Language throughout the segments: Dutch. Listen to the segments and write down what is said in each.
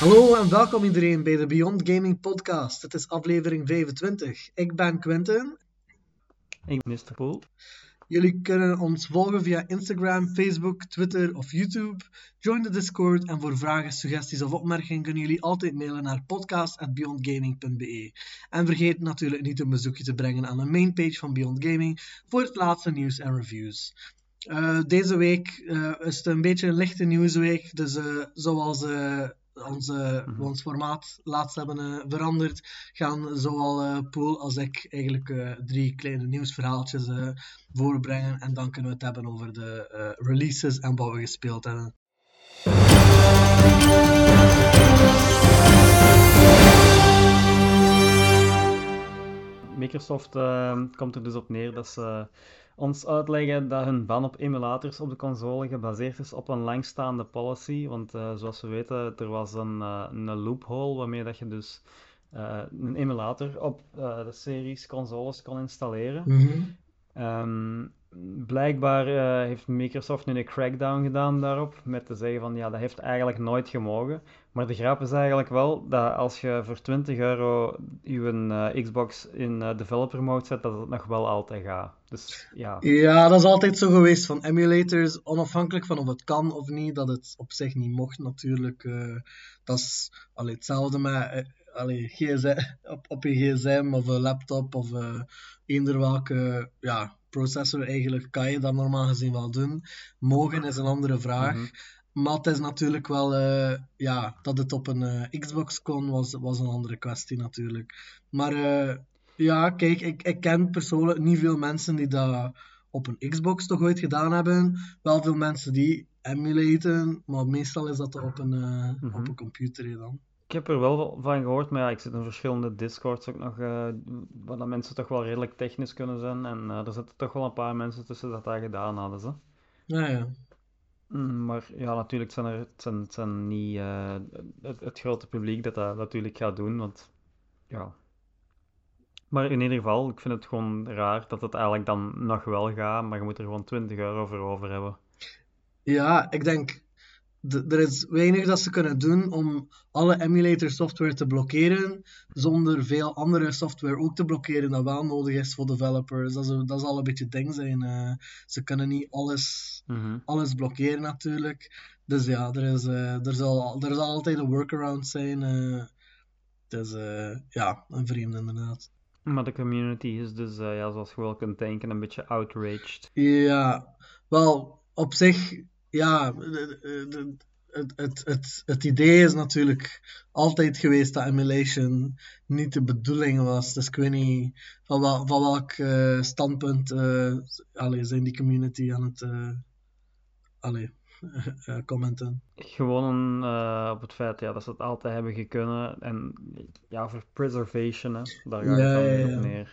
Hallo en welkom iedereen bij de Beyond Gaming Podcast. Het is aflevering 25. Ik ben Quentin. Ik ben Mr. Poel. Jullie kunnen ons volgen via Instagram, Facebook, Twitter of YouTube. Join de Discord en voor vragen, suggesties of opmerkingen kunnen jullie altijd mailen naar podcast.beyondgaming.be. En vergeet natuurlijk niet een bezoekje te brengen aan de mainpage van Beyond Gaming voor het laatste nieuws en reviews. Eh, deze week eh, is het een beetje een lichte nieuwsweek, dus eh, zoals onze, ons formaat laatst hebben eh, veranderd, gaan zowel eh Poel als ik eigenlijk eh, drie kleine nieuwsverhaaltjes voorbrengen en dan kunnen we het hebben over de releases en wat we gespeeld hebben. Microsoft komt er dus op neer dat ze ons uitleggen dat hun ban op emulators op de console gebaseerd is op een langstaande policy. Want eh, zoals we weten, er was een, eh, een loophole waarmee dat je dus eh, een emulator op de series consoles kon installeren. Ehm, blijkbaar heeft Microsoft nu een crackdown gedaan daarop, met te zeggen van ja, dat heeft eigenlijk nooit gemogen. Maar de grap is eigenlijk wel dat als je voor 20 euro je eh, Xbox in eh, developer mode zet, dat het nog wel altijd gaat. Dus ja, Ja, dat is altijd zo geweest van emulators, onafhankelijk van of het kan of niet, dat het op zich niet mocht natuurlijk. eh, dat is allee, hetzelfde met allee, GSM, op, op je gsm of een laptop of eender welke ja, processor eigenlijk kan je dat normaal gezien wel doen. Mogen is een andere vraag. Mhm. Maar het is natuurlijk wel, eh, ja, dat het op een eh, Xbox kon, was, was een andere kwestie natuurlijk. Maar eh, ja, kijk, ik, ik ken persoonlijk niet veel mensen die dat op een Xbox toch ooit gedaan hebben. Wel veel mensen die emulaten, maar meestal is dat op een, eh, Mhm. op een computer hè, dan. ik heb er wel van gehoord, maar ja, ik zit in verschillende Discords ook nog, waar dat mensen toch wel redelijk technisch kunnen zijn. En er zitten toch wel een paar mensen tussen dat dat gedaan hadden, ze. Ja, ja. Mm, Maar ja, natuurlijk zijn er, zijn, zijn niet eh, het, het grote publiek dat dat natuurlijk gaat doen, want ja. Maar in ieder geval, ik vind het gewoon raar dat het eigenlijk dan nog wel gaat, maar je moet er gewoon 20 euro voor over hebben. Ja, ik denk, er is weinig dat ze kunnen doen om alle emulator software te blokkeren, zonder veel andere software ook te blokkeren dat wel nodig is voor developers. Dat, is, dat zal een beetje het ding zijn. eh. ze kunnen niet alles, Mhm. alles blokkeren natuurlijk. Dus ja, er, is, eh, er, zal, er zal altijd een workaround zijn. eh. dus ja, een vreemde inderdaad. Maar de community is dus, ja, zoals je wel kunt denken, een beetje outraged. Ja, wel, op zich, ja, de- de- de- het, het, het, het idee is natuurlijk altijd geweest dat emulation niet de bedoeling was. Dus ik weet niet van, wel, van welk eh, standpunt eh allee, zijn die community aan het eh, allee, eh, commenten. Gewoon eh, op het feit ja, dat ze het altijd hebben gekunnen. En ja, voor preservation, hè, daar gaat Ja, het dan ja, ja. op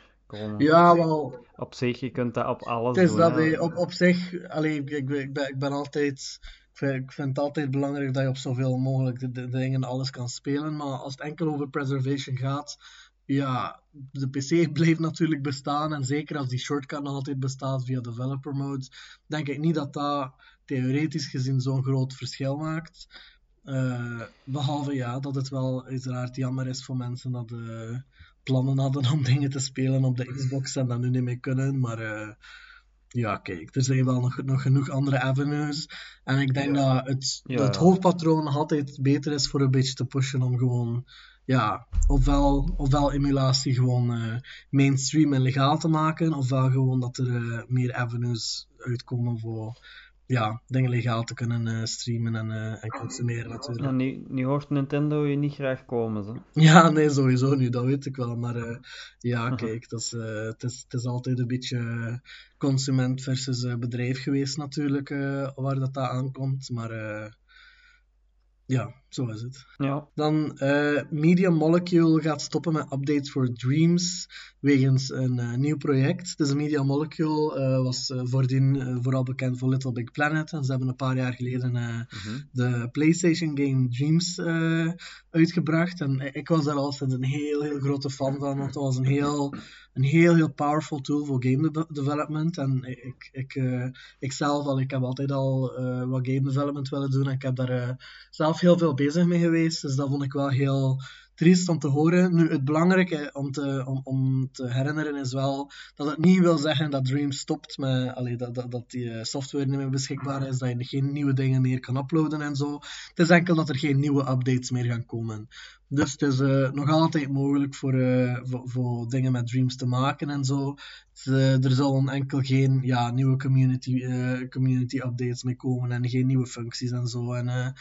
Ja, wel, Op zich, je kunt dat op alles Het is doen. dat, hè. op, op zich, allee, ik, ik, ben- ik, ben, ik ben altijd, ik vind, ik vind het altijd belangrijk dat je op zoveel mogelijk de, de dingen alles kan spelen, maar als het enkel over preservation gaat, ja, de PC blijft natuurlijk bestaan en zeker als die shortcut nog altijd bestaat via developer mode, denk ik niet dat dat theoretisch gezien zo'n groot verschil maakt. Eh, behalve ja, dat het wel uiteraard jammer is voor mensen dat eh, plannen hadden om dingen te spelen op de Xbox en dat nu niet meer kunnen, maar eh, ja, kijk, er zijn wel nog, nog genoeg andere avenues. En ik denk dat het, Ja. dat het hoofdpatroon altijd beter is voor een beetje te pushen om gewoon, ja, ofwel, ofwel emulatie gewoon eh, mainstream en legaal te maken, ofwel gewoon dat er eh, meer avenues uitkomen voor ja, dingen legaal te kunnen eh, streamen en, eh, en consumeren natuurlijk. Ja, nu, nu hoort Nintendo je niet graag komen. Zo. Ja, nee, sowieso nu, dat weet ik wel. Maar eh, ja, kijk, dat is, het, is, het is altijd een beetje consument versus bedrijf geweest natuurlijk, waar dat, dat aankomt. Maar ja, zo is het. Ja, Dan eh Media Molecule gaat stoppen met updates voor Dreams wegens een eh, nieuw project. Dus Media Molecule eh, was voordien vooral bekend voor Little Big Planet. En ze hebben een paar jaar geleden eh, de PlayStation game Dreams uitgebracht. En ik was daar al sinds een heel, heel grote fan van, want dat was een heel, een heel, heel powerful tool voor game de- development. En ik, ik, ik zelf al, ik heb altijd al wat game development willen doen en ik heb daar zelf heel veel bezig mee geweest. Dus dat vond ik wel heel triest om te horen. Nu, het belangrijke om te, om, om te herinneren is wel dat het niet wil zeggen dat Dream stopt met, allee, dat, dat, die eh, software niet meer beschikbaar is, dat je geen nieuwe dingen meer kan uploaden en zo. Het is enkel dat er geen nieuwe updates meer gaan komen. Dus het is eh, nog altijd mogelijk voor, eh, voor, voor dingen met Dreams te maken en zo. Het, er zullen enkel geen ja, nieuwe community, community updates mee komen en geen nieuwe functies en zo. En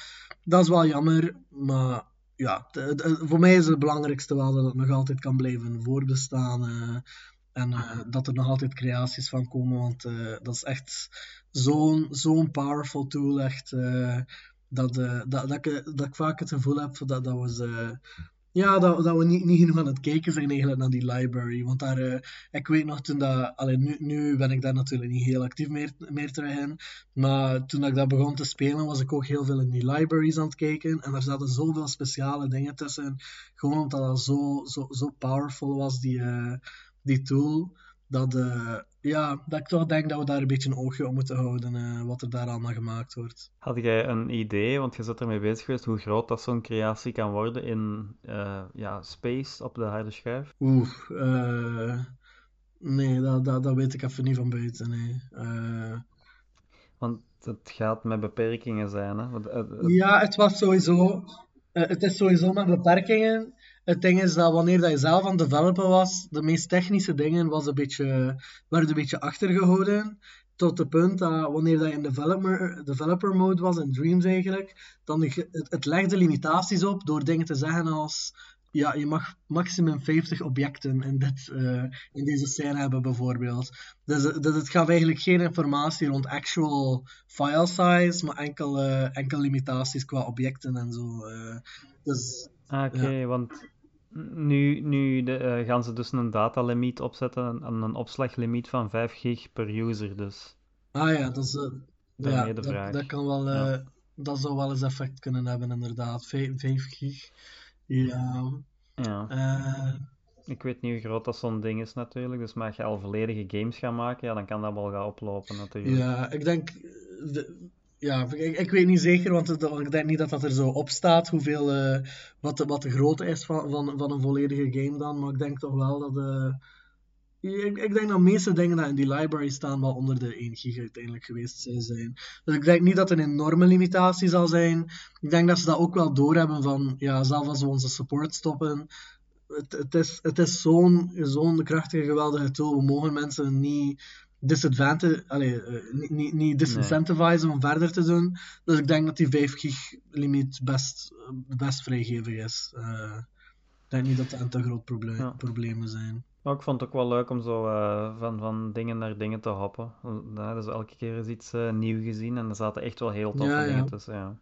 dat is wel jammer, maar ja, de- de- voor mij is het belangrijkste wel dat het nog altijd kan blijven voorbestaan. eh, en eh, dat er nog altijd creaties van komen, want eh, dat is echt zo'n zo'n powerful tool. Echt, dat, dat, dat, ik, dat ik vaak het gevoel heb dat, dat we ze- ja, dat, dat we niet, niet genoeg aan het kijken zijn eigenlijk naar die library. Want daar, eh, ik weet nog toen dat, allee, nu, nu ben ik daar natuurlijk niet heel actief meer, meer terug in. Maar toen ik dat begon te spelen, was ik ook heel veel in die libraries aan het kijken. En daar zaten zoveel speciale dingen tussen. Gewoon omdat dat zo, zo, zo powerful was, die, eh, die tool. Dat, eh, ja, dat ik toch denk dat we daar een beetje een oogje op moeten houden, eh, wat er daar allemaal gemaakt wordt. Had jij een idee, want je zit ermee bezig geweest, hoe groot dat zo'n creatie kan worden in eh, ja, space op de harde schijf? Oeh, eh, nee, dat, dat, dat weet ik even niet van buiten. Nee. Want het gaat met beperkingen zijn, hè? Want, Ja, het was sowieso. het is sowieso met beperkingen. Het ding is dat wanneer dat je zelf aan het developen was, de meest technische dingen was een beetje, werden een beetje achtergehouden. Tot het punt dat wanneer dat je in developer, developer mode was, in Dreams eigenlijk, dan het, het legde limitaties op door dingen te zeggen als ja, je mag maximum 50 objecten in, dit, eh, in deze scène hebben, bijvoorbeeld. Dus, eh, dus het gaf eigenlijk geen informatie rond actual file size, maar enkel, eh, enkel limitaties qua objecten en zo. eh. dus Ah, Oké, want nu, nu de, eh, gaan ze dus een datalimiet opzetten en een opslaglimiet van 5 gig per user, dus. Ah ja, dat, is, eh, ja, de dat, vraag. dat kan wel, eh, Ja. dat zou wel eens effect kunnen hebben, inderdaad. 5, gig. Ja. Ja. Ik weet niet hoe groot dat zo'n ding is natuurlijk, dus mag je al volledige games gaan maken, ja, dan kan dat wel gaan oplopen natuurlijk. ja, ik denk. De, ja, ik, ik weet niet zeker, want het- ik denk niet dat dat er zo op staat, hoeveel, eh, wat, de, wat de grootte is van, van, van een volledige game dan. Maar ik denk toch wel dat. eh, ik, ik denk dat de meeste dingen die in die library staan wel onder de 1 gig uiteindelijk geweest zijn. Dus ik denk niet dat er een enorme limitatie zal zijn. Ik denk dat ze dat ook wel doorhebben van, ja, zelfs als we onze support stoppen, het, het is, het is zo'n zo'n krachtige, geweldige tool. We mogen mensen niet disadvantage, allee, eh, niet, niet, niet disincentivizen om verder te doen. Dus ik denk dat die 5 gig limiet best, best vrijgevig is. Eh, ik denk niet dat er een te groot probleem, Ja. problemen zijn. Maar ik vond het ook wel leuk om zo eh, van, van dingen naar dingen te hoppen. Ja, dus elke keer is iets eh, nieuw gezien en er zaten echt wel heel toffe ja. dingen tussen, ja.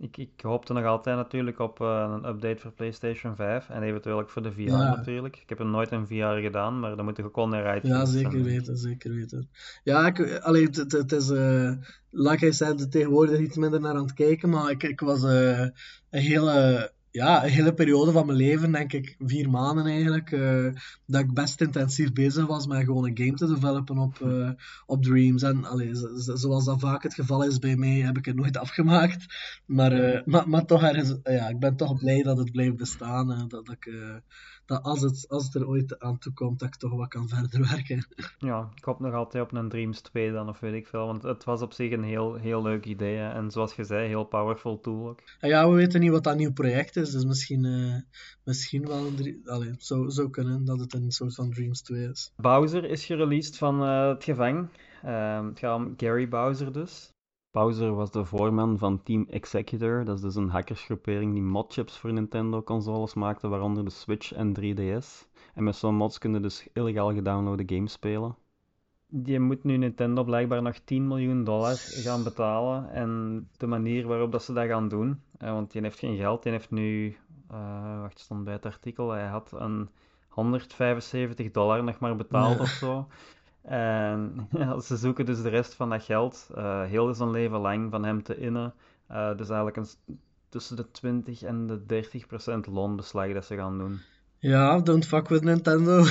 Ik, ik hoopte nog altijd natuurlijk op eh, een update voor PlayStation 5 en eventueel ook voor de VR Ja. natuurlijk. Ik heb er nooit een VR gedaan, maar dan moet ik ook wel naar uit Ja, zeker weten, zeker weten. Ja, ik, allee, het, het, het is, eh like I said, tegenwoordig iets minder naar aan het kijken, maar ik, ik was eh, een hele, ja, een hele periode van mijn leven, denk ik, vier maanden eigenlijk, eh, dat ik best intensief bezig was met gewoon een game te developen op, eh, op Dreams. En allee, zo- zo- zoals dat vaak het geval is bij mij, heb ik het nooit afgemaakt. Maar, eh, maar, maar toch, ergens, ja, ik ben toch blij dat het blijft bestaan. dat, dat, ik, dat als, het, als het er ooit aan toe komt, dat ik toch wat kan verder werken. Ja, ik hoop nog altijd op een Dreams 2 dan, of weet ik veel, want het was op zich een heel, heel leuk idee. hè. En zoals je zei, heel powerful tool ook. Ja, we weten niet wat dat nieuw project is, dus misschien, eh, misschien wel een. Allee, zou, zou kunnen dat het een soort van Dreams 2 is. Bowser is gereleased van eh, het gevang. Ehm, het gaat om Gary Bowser dus. Bowser was de voorman van Team Executor. Dat is dus een hackersgroepering die modchips voor Nintendo-consoles maakte, waaronder de Switch en 3DS. En met zo'n mods kun je dus illegaal gedownloade games spelen. Die moet nu Nintendo blijkbaar nog 10 miljoen dollar gaan betalen. En de manier waarop dat ze dat gaan doen, eh, want die heeft geen geld, die heeft nu, uh, wacht, stond bij het artikel, hij had een 175 dollar nog maar betaald of zo. En ja, ze zoeken dus de rest van dat geld, eh, heel zijn leven lang, van hem te innen. Eh, dus eigenlijk een, tussen de 20 en de 30 procent loonbeslag dat ze gaan doen. Ja, don't fuck with Nintendo.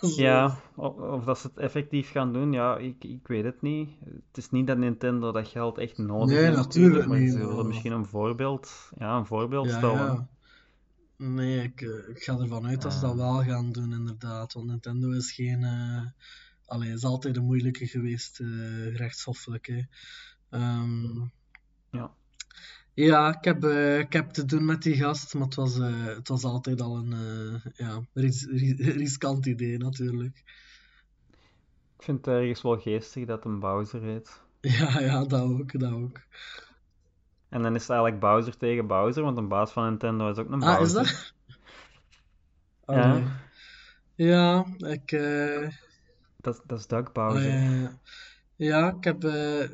Is, Ja, of, of dat ze het effectief gaan doen, ja, ik, ik weet het niet. Het is niet dat Nintendo dat geld echt nodig Nee, heeft, natuurlijk maar niet, ze willen misschien een voorbeeld, ja, een voorbeeld Ja, stellen. ja. Nee, ik, eh, ik ga ervan uit dat ze dat Ja. wel gaan doen, inderdaad. Want Nintendo is geen... eh allee, is altijd een moeilijke geweest, eh rechtshoffelijk. Hè. Ehm, Ja. ja, ik heb, ik heb te doen met die gast, maar het was, het was altijd al een ja, ris ris- riskant idee, natuurlijk. Ik vind het ergens wel geestig dat een Bowser heet. Ja, ja, dat ook, dat ook. En dan is het eigenlijk Bowser tegen Bowser, want een baas van Nintendo is ook een Ah, is Bowser. dat? Ja. Allee. Ja, ik... eh, Dat, dat is Doug Oh, Bowser. ja, ja. Ja, ik heb eh,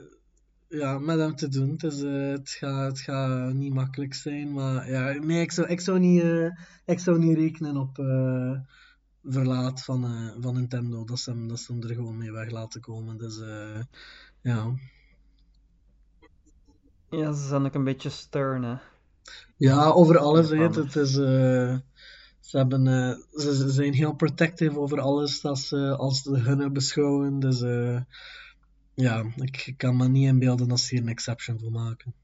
ja, met hem te doen. Het, is, eh, het, gaat, het gaat niet makkelijk zijn, maar ja, nee, ik zou, ik zou, niet, ik zou niet rekenen op verlaat van, van Nintendo, dat ze, hem, dat ze hem er gewoon mee weg laten komen. Dus ja. Ja, ze zijn ook een beetje stern, hè. ja, over alles. Anders. Het is, eh, ze, hebben, eh, ze, ze zijn heel protective over alles dat ze als de hunne beschouwen. Dus eh, ja, ik, ik kan me niet inbeelden dat ze hier een exception voor maken.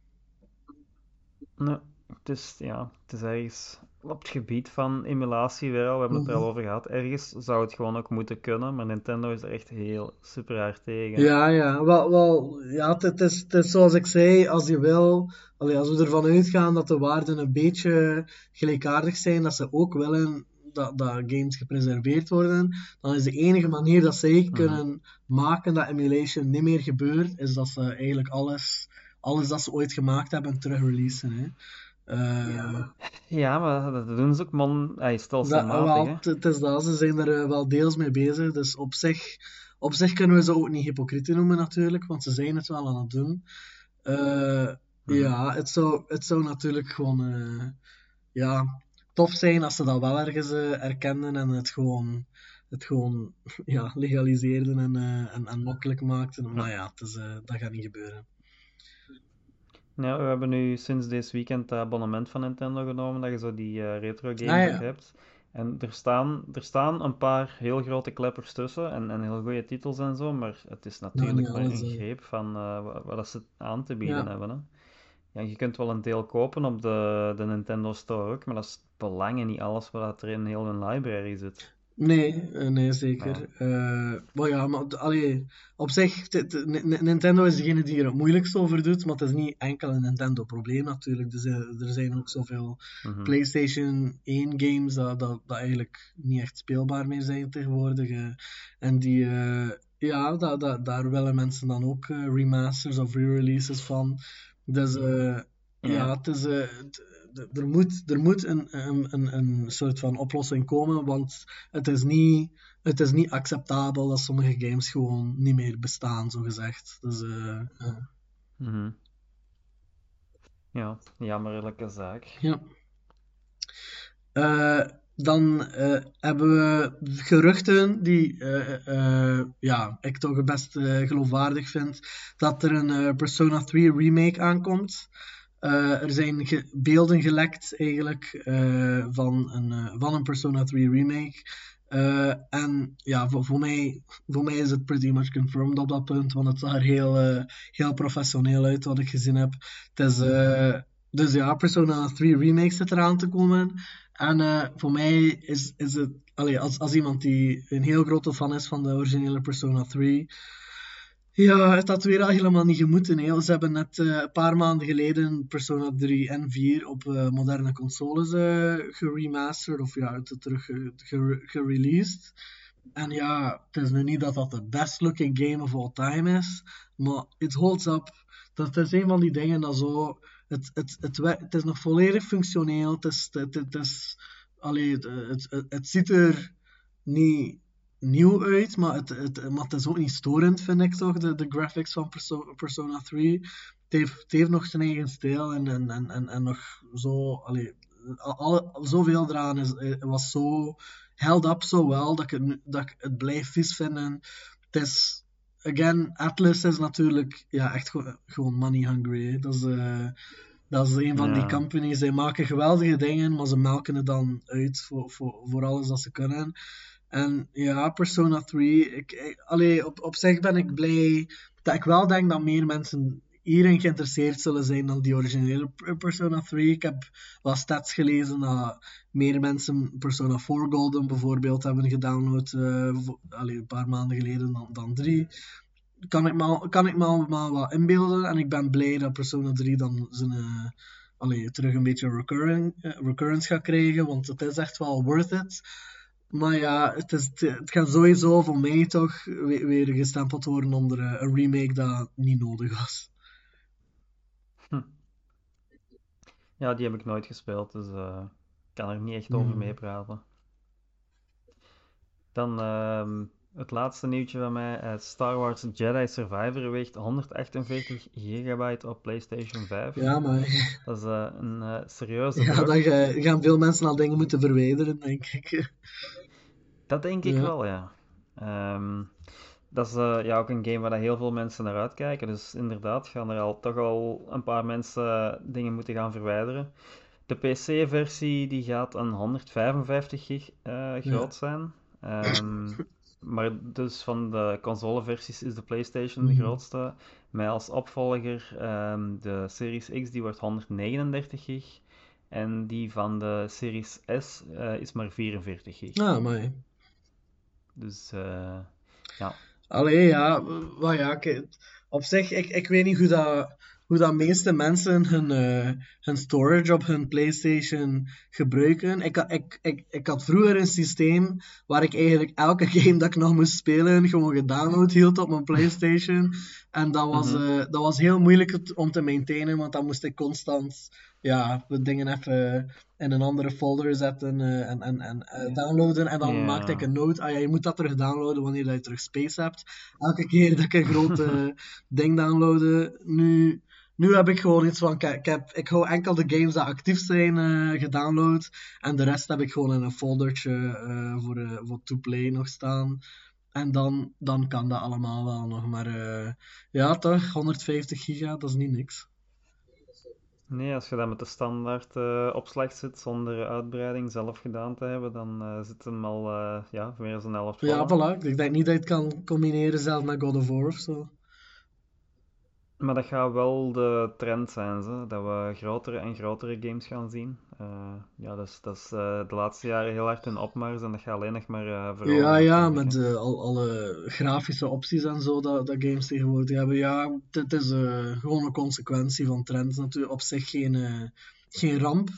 Nee, het is, ja, het is ergens op het gebied van emulatie wel, we hebben het er al Mhm. over gehad. Ergens zou het gewoon ook moeten kunnen, maar Nintendo is er echt heel super hard tegen. Ja, ja, wel, wel ja, het, is, het is zoals ik zei, als je wil, allee, als we ervan uitgaan dat de waarden een beetje gelijkaardig zijn, dat ze ook willen dat, dat games gepreserveerd worden, dan is de enige manier dat zij kunnen maken dat emulation niet meer gebeurt, is dat ze eigenlijk alles, alles dat ze ooit gemaakt hebben terug releasen. Hè. Eh, Ja, maar dat doen ze ook man, Dat, stelselmatig, het, het is dat, ze zijn er eh, wel deels mee bezig. Dus op zich, op zich kunnen we ze ook niet hypocrieten noemen natuurlijk, want ze zijn het wel aan het doen. Eh, Ja, het zou, het zou natuurlijk gewoon eh, ja, tof zijn als ze dat wel ergens eh, erkenden en het gewoon, het gewoon ja, legaliseerden en, eh, en, en makkelijk maakten. Maar ja, het is, dat gaat niet gebeuren. Ja, we hebben nu sinds dit weekend het abonnement van Nintendo genomen, dat je zo die eh, retro games Ah, ja. hebt. En er staan, er staan een paar heel grote kleppers tussen en, en heel goede titels en zo, maar het is natuurlijk maar een greep van eh, wat, ze aan te bieden Ja. hebben. Hè. Ja, je kunt wel een deel kopen op de, de Nintendo Store ook, maar dat is belangen niet alles wat er in heel hun library zit. Nee, eh, nee, zeker. Eh, maar ja, maar d- allee, op zich, Nintendo is degene die er het moeilijkst over doet, maar het is niet enkel een Nintendo-probleem natuurlijk. Er zijn, er zijn ook zoveel Mhm. PlayStation 1 games dat, dat, dat eigenlijk niet echt speelbaar meer zijn tegenwoordig. eh. en die, ja, da, da, daar willen mensen dan ook remasters of re-releases van. Dus eh, ja, het is, er moet, er moet een, een, een, soort van oplossing komen, want het is niet, het is niet acceptabel dat sommige games gewoon niet meer bestaan, zo gezegd. Dus, eh, ja. Mhm. Ja, jammerlijke zaak. Ja. Eh, dan eh, hebben we geruchten die ja, ik toch best geloofwaardig vind dat er een Persona 3 remake aankomt. Eh, er zijn ge- beelden gelekt eigenlijk eh, van, een, eh, van een Persona 3 remake. En ja, voor, voor, mij, voor mij is het pretty much confirmed op dat punt, want het zag er heel, heel professioneel uit wat ik gezien heb. Het is, dus ja, Persona 3 Remake zit eraan te komen. En voor mij is, is het, allee, als, als iemand die een heel grote fan is van de originele Persona 3, ja, het had weer al helemaal niet gemoeten. Hè. Ze hebben net eh, een paar maanden geleden Persona 3 en 4 op eh, moderne consoles eh geremasterd, of ja, te- terug ge- ge- gereleased. en ja, het is nu niet dat dat de best looking game of all time is, maar it holds up. Dat is een van die dingen dat zo. Het, het, het, het is nog volledig functioneel. Het, is, het, het, is, het, het, het ziet er niet nieuw uit, maar het, het, maar het is ook niet storend, vind ik toch, de, de graphics van Perso- Persona 3. Het heeft, het heeft nog zijn eigen stijl en, en, en, en, en nog zo, allee, al, al- zoveel eraan is, eh, was zo held up zo wel dat ik het, dat ik het blijf vies vinden. Het is, again, Atlas is natuurlijk ja, echt gewoon, gewoon money hungry. hè. Dat is, eh, dat is een van die companies. Zij maken geweldige dingen, maar ze melken het dan uit voor, voor, voor alles dat ze kunnen. En ja, Persona 3, ik, op, op zich ben ik blij dat ik wel denk dat meer mensen hierin geïnteresseerd zullen zijn dan die originele Per- Persona 3. Ik heb wel stats gelezen dat meer mensen Persona 4 Golden bijvoorbeeld hebben gedownload allee, een paar maanden geleden dan, dan 3. Kan ik me, kan ik wat inbeelden en ik ben blij dat Persona 3 dan zijn, allee, terug een beetje recurring, eh, recurrence gaat krijgen, want het is echt wel worth it. Maar ja, het, is, het gaat sowieso voor mij toch weer, gestempeld worden onder eh, een remake dat niet nodig was. Ja, die heb ik nooit gespeeld, dus eh, ik kan er niet echt over Hmm. meepraten. Dan ehm, het laatste nieuwtje van mij. eh, Star Wars Jedi Survivor weegt 148 gigabyte op PlayStation 5. Ja, maar Dat is eh, een eh, serieuze ja, dan ga- gaan veel mensen al dingen moeten verwijderen, denk ik. Dat denk ik Ja. wel, ja. Ehm, dat is ja, ook een game waar heel veel mensen naar uitkijken. Dus inderdaad gaan er al, toch al een paar mensen dingen moeten gaan verwijderen. De PC-versie die gaat een 155 gig groot zijn. Ehm, maar dus van de consoleversies is de PlayStation de Mhm. grootste. Met als opvolger ehm, de Series X, die wordt 139 gig. En die van de Series S eh, is maar 44 gig. Ja, maar Dus eh, ja. Allee, ja, maar ja, op zich, ik, ik weet niet hoe dat, hoe dat meeste mensen hun, eh, hun storage op hun PlayStation gebruiken. Ik, had- ik, ik, ik had vroeger een systeem waar ik eigenlijk elke game dat ik nog moest spelen gewoon gedownload hield op mijn PlayStation. En dat was, Mhm. eh, dat was heel moeilijk om te maintainen, want dan moest ik constant ja, de dingen even in een andere folder zetten eh, en, en, en downloaden. En dan maakte ik een note, ah ja, je moet dat terug downloaden wanneer dat je terug space hebt. Elke keer dat ik een groot eh, ding downloadde. Nu, nu heb ik gewoon iets van, ik, ik, heb, ik hou enkel de games die actief zijn eh, gedownload. En de rest heb ik gewoon in een foldertje eh, voor, eh, voor to play nog staan. En dan, dan kan dat allemaal wel nog. Maar ja, toch, 150 giga, dat is niet niks. Nee, als je dat met de standaard opslag zit zonder uitbreiding zelf gedaan te hebben, dan zit hem al ja, meer dan een helft vol. Ja, voilà. Ik denk niet dat je het kan combineren zelf met God of War of zo. Maar dat gaat wel de trend zijn, dat we grotere en grotere games gaan zien. Eh, ja, dat is, dat is eh, de laatste jaren heel hard een opmars en dat gaat alleen nog maar eh verhogen. Ja, ja, met al, alle grafische opties en zo dat, dat games tegenwoordig hebben. Ja, het is gewoon een consequentie van trends. Natuurlijk op zich geen, geen ramp.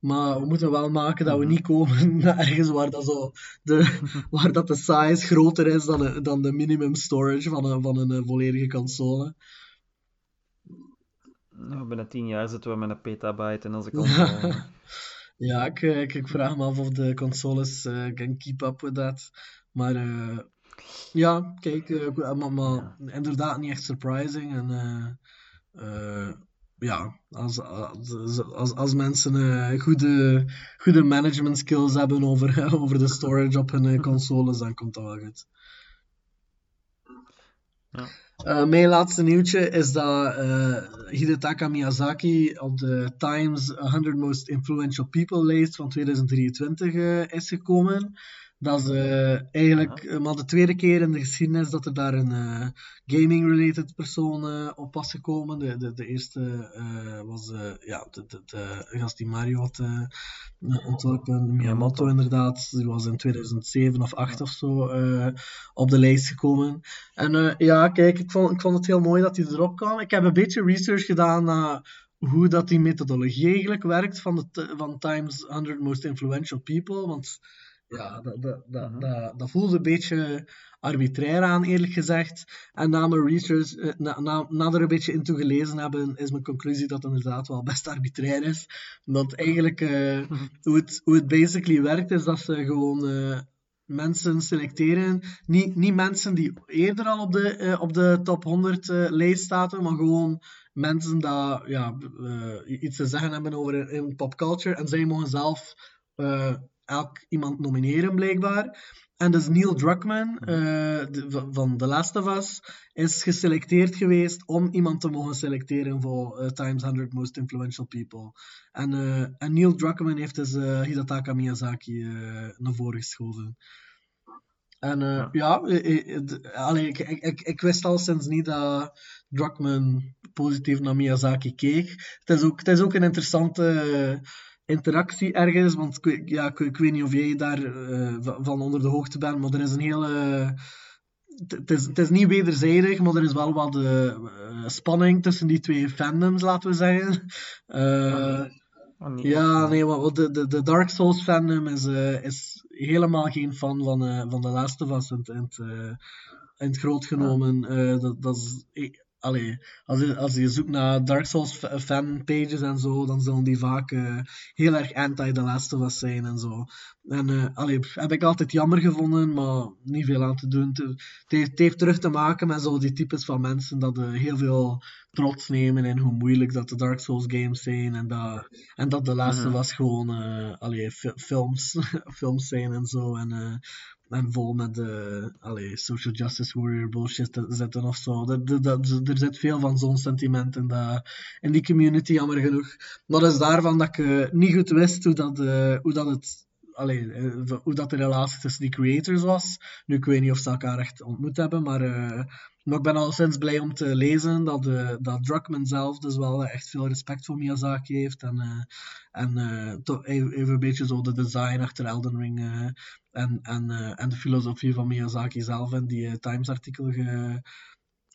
Maar we moeten wel maken dat we Mhm. niet komen naar ergens waar dat, zo de, waar dat de size groter is dan, de- dan de minimum storage van een, van een volledige console. Ja, binnen tien jaar zitten we met een petabyte in onze console. Ja, ik, eh, ik, ik vraag me af of de consoles can keep up with that. Maar eh, ja, kijk, maar, maar inderdaad niet echt surprising. En ja, als, als, als, als mensen goede, goede management skills hebben over, over de storage op hun consoles, dan komt dat wel goed. Eh, mijn laatste nieuwtje is dat eh, Hidetaka Miyazaki op de Times 100 Most Influential People lijst van 2023 eh, is gekomen. Dat is eh, eigenlijk eh, maar de tweede keer in de geschiedenis dat er daar een eh, gaming-related persoon op was gekomen. De, de, de eerste was ja, de, de, de gast die Mario had ontworpen, Miyamoto inderdaad. Die was in 2007 of 2008 of zo op de lijst gekomen. En ja, kijk, ik vond, ik vond het heel mooi dat hij erop kwam. Ik heb een beetje research gedaan naar hoe dat die methodologie eigenlijk werkt van, de, van Times 100 Most Influential People. Want ja, dat, dat, dat, Mhm. dat, dat voelde een beetje arbitrair aan, eerlijk gezegd. En na mijn research, eh, na, na, na er een beetje in toe gelezen hebben, is mijn conclusie dat het inderdaad wel best arbitrair is. Dat eigenlijk, eh, hoe, het, hoe het basically werkt, is dat ze gewoon eh, mensen selecteren. Niet, niet mensen die eerder al op de, op de top 100 eh, lijst staat, maar gewoon mensen die ja, iets te zeggen hebben over in popculture. En zij mogen zelf elk iemand nomineren, blijkbaar. En dus Neil Druckmann eh, de- van- The Last of Us is geselecteerd geweest om iemand te mogen selecteren voor eh, Times 100 Most Influential People. En, eh, en Neil Druckmann heeft dus Hidetaka Miyazaki naar voren geschoven. En Ja. ja, allee, ik, ik, ik, ik wist al sinds niet dat Druckmann positief naar Miyazaki keek. Het is ook, het is ook een interessante interactie ergens, want ik, weet- ja, ik, ik weet niet of jij daar eh, va- van onder de hoogte bent, maar er is een hele... Het is, het is niet wederzijdig, maar er is wel wat de, eh, spanning tussen die twee fandoms, laten we zeggen. Eh, Oh, ja, nee, maar de, de, de Dark Souls fandom is, eh, is helemaal geen fan van, eh van The Last of Us in, het- in, het, eh, in het groot genomen. Eh, dat, dat is, eh, allee, als, je, als je zoekt naar Dark Souls fa- fanpages en zo, dan zullen die vaak eh, heel erg anti-The Last of Us zijn en zo. En allee, pff, heb ik altijd jammer gevonden, maar niet veel aan te doen. Het, heeft, het heeft terug te maken met zo die types van mensen dat eh, heel veel trots nemen in hoe moeilijk dat de Dark Souls games zijn en dat, en dat de laatste Mhm. was gewoon eh, allee, fi- films, films zijn en zo. En, en vol met allee, social justice warrior bullshit te zitten of zo. Dat, dat, dat- er zit veel van zo'n sentiment in, dat, in die community, jammer genoeg. Maar dat is daarvan dat ik eh, niet goed wist hoe dat, eh, hoe dat het. Allee, eh, hoe dat de relatie tussen die creators was. Nu, ik weet niet of ze elkaar echt ontmoet hebben, maar, eh, maar ik ben al sinds blij om te lezen dat, eh dat Druckmann zelf dus wel echt veel respect voor Miyazaki heeft. En, eh, en toch even, even een beetje zo de design achter Elden Ring en, en, en de filosofie van Miyazaki zelf in die Times-artikel ge,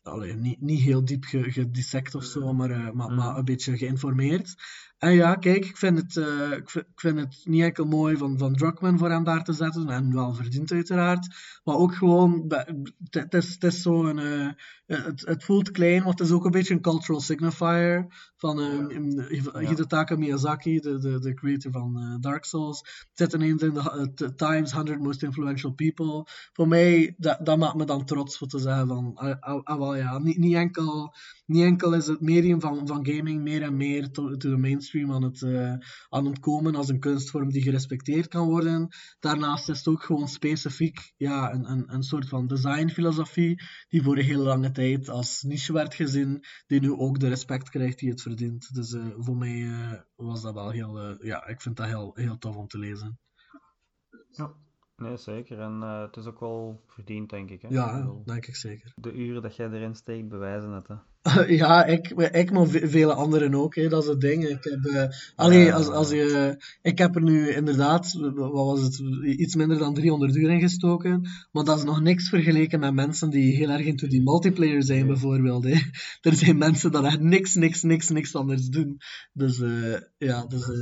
allee, niet, niet heel diep ge- gedissect of zo, maar, eh, maar, maar een beetje geïnformeerd. En ja, kijk, ik vind het, eh, ik vind, ik vind het niet enkel mooi van, van Druckmann voor hem daar te zetten, en wel verdiend uiteraard, maar ook gewoon, het het is, het is zo een, eh, het, het voelt klein, maar het is ook een beetje een cultural signifier van eh, Hidetaka Miyazaki, de, de, de creator van Dark Souls, zit ineens in de Times 100 Most Influential People. Voor mij, dat, dat maakt me dan trots voor te zeggen van, ah, ah, ah, wel ja, niet, niet, enkel, niet enkel is het medium van, van gaming meer en meer to, to de mainstream aan het, eh, aan het komen als een kunstvorm die gerespecteerd kan worden. Daarnaast is het ook gewoon specifiek ja, een, een, een soort van designfilosofie die voor een hele lange tijd als niche werd gezien, die nu ook de respect krijgt die het verdient. Dus eh, voor mij eh, was dat wel heel, ja, ik vind dat heel, heel tof om te lezen. Ja, nee, zeker. En het is ook wel verdiend, denk ik. Hè? Ja, denk ik zeker. de uren dat jij erin steekt, bewijzen het. Hè? Ja, ik, ik maar ve- vele anderen ook, hè. dat is het ding. Ik heb, eh, allee, als, als je, ik heb er nu inderdaad, wat was het, iets minder dan 300 uur in gestoken, maar dat is nog niks vergeleken met mensen die heel erg into die multiplayer zijn, bijvoorbeeld. Hè. Er zijn mensen dat echt niks, niks, niks, niks anders doen. Dus eh, ja, dus, eh,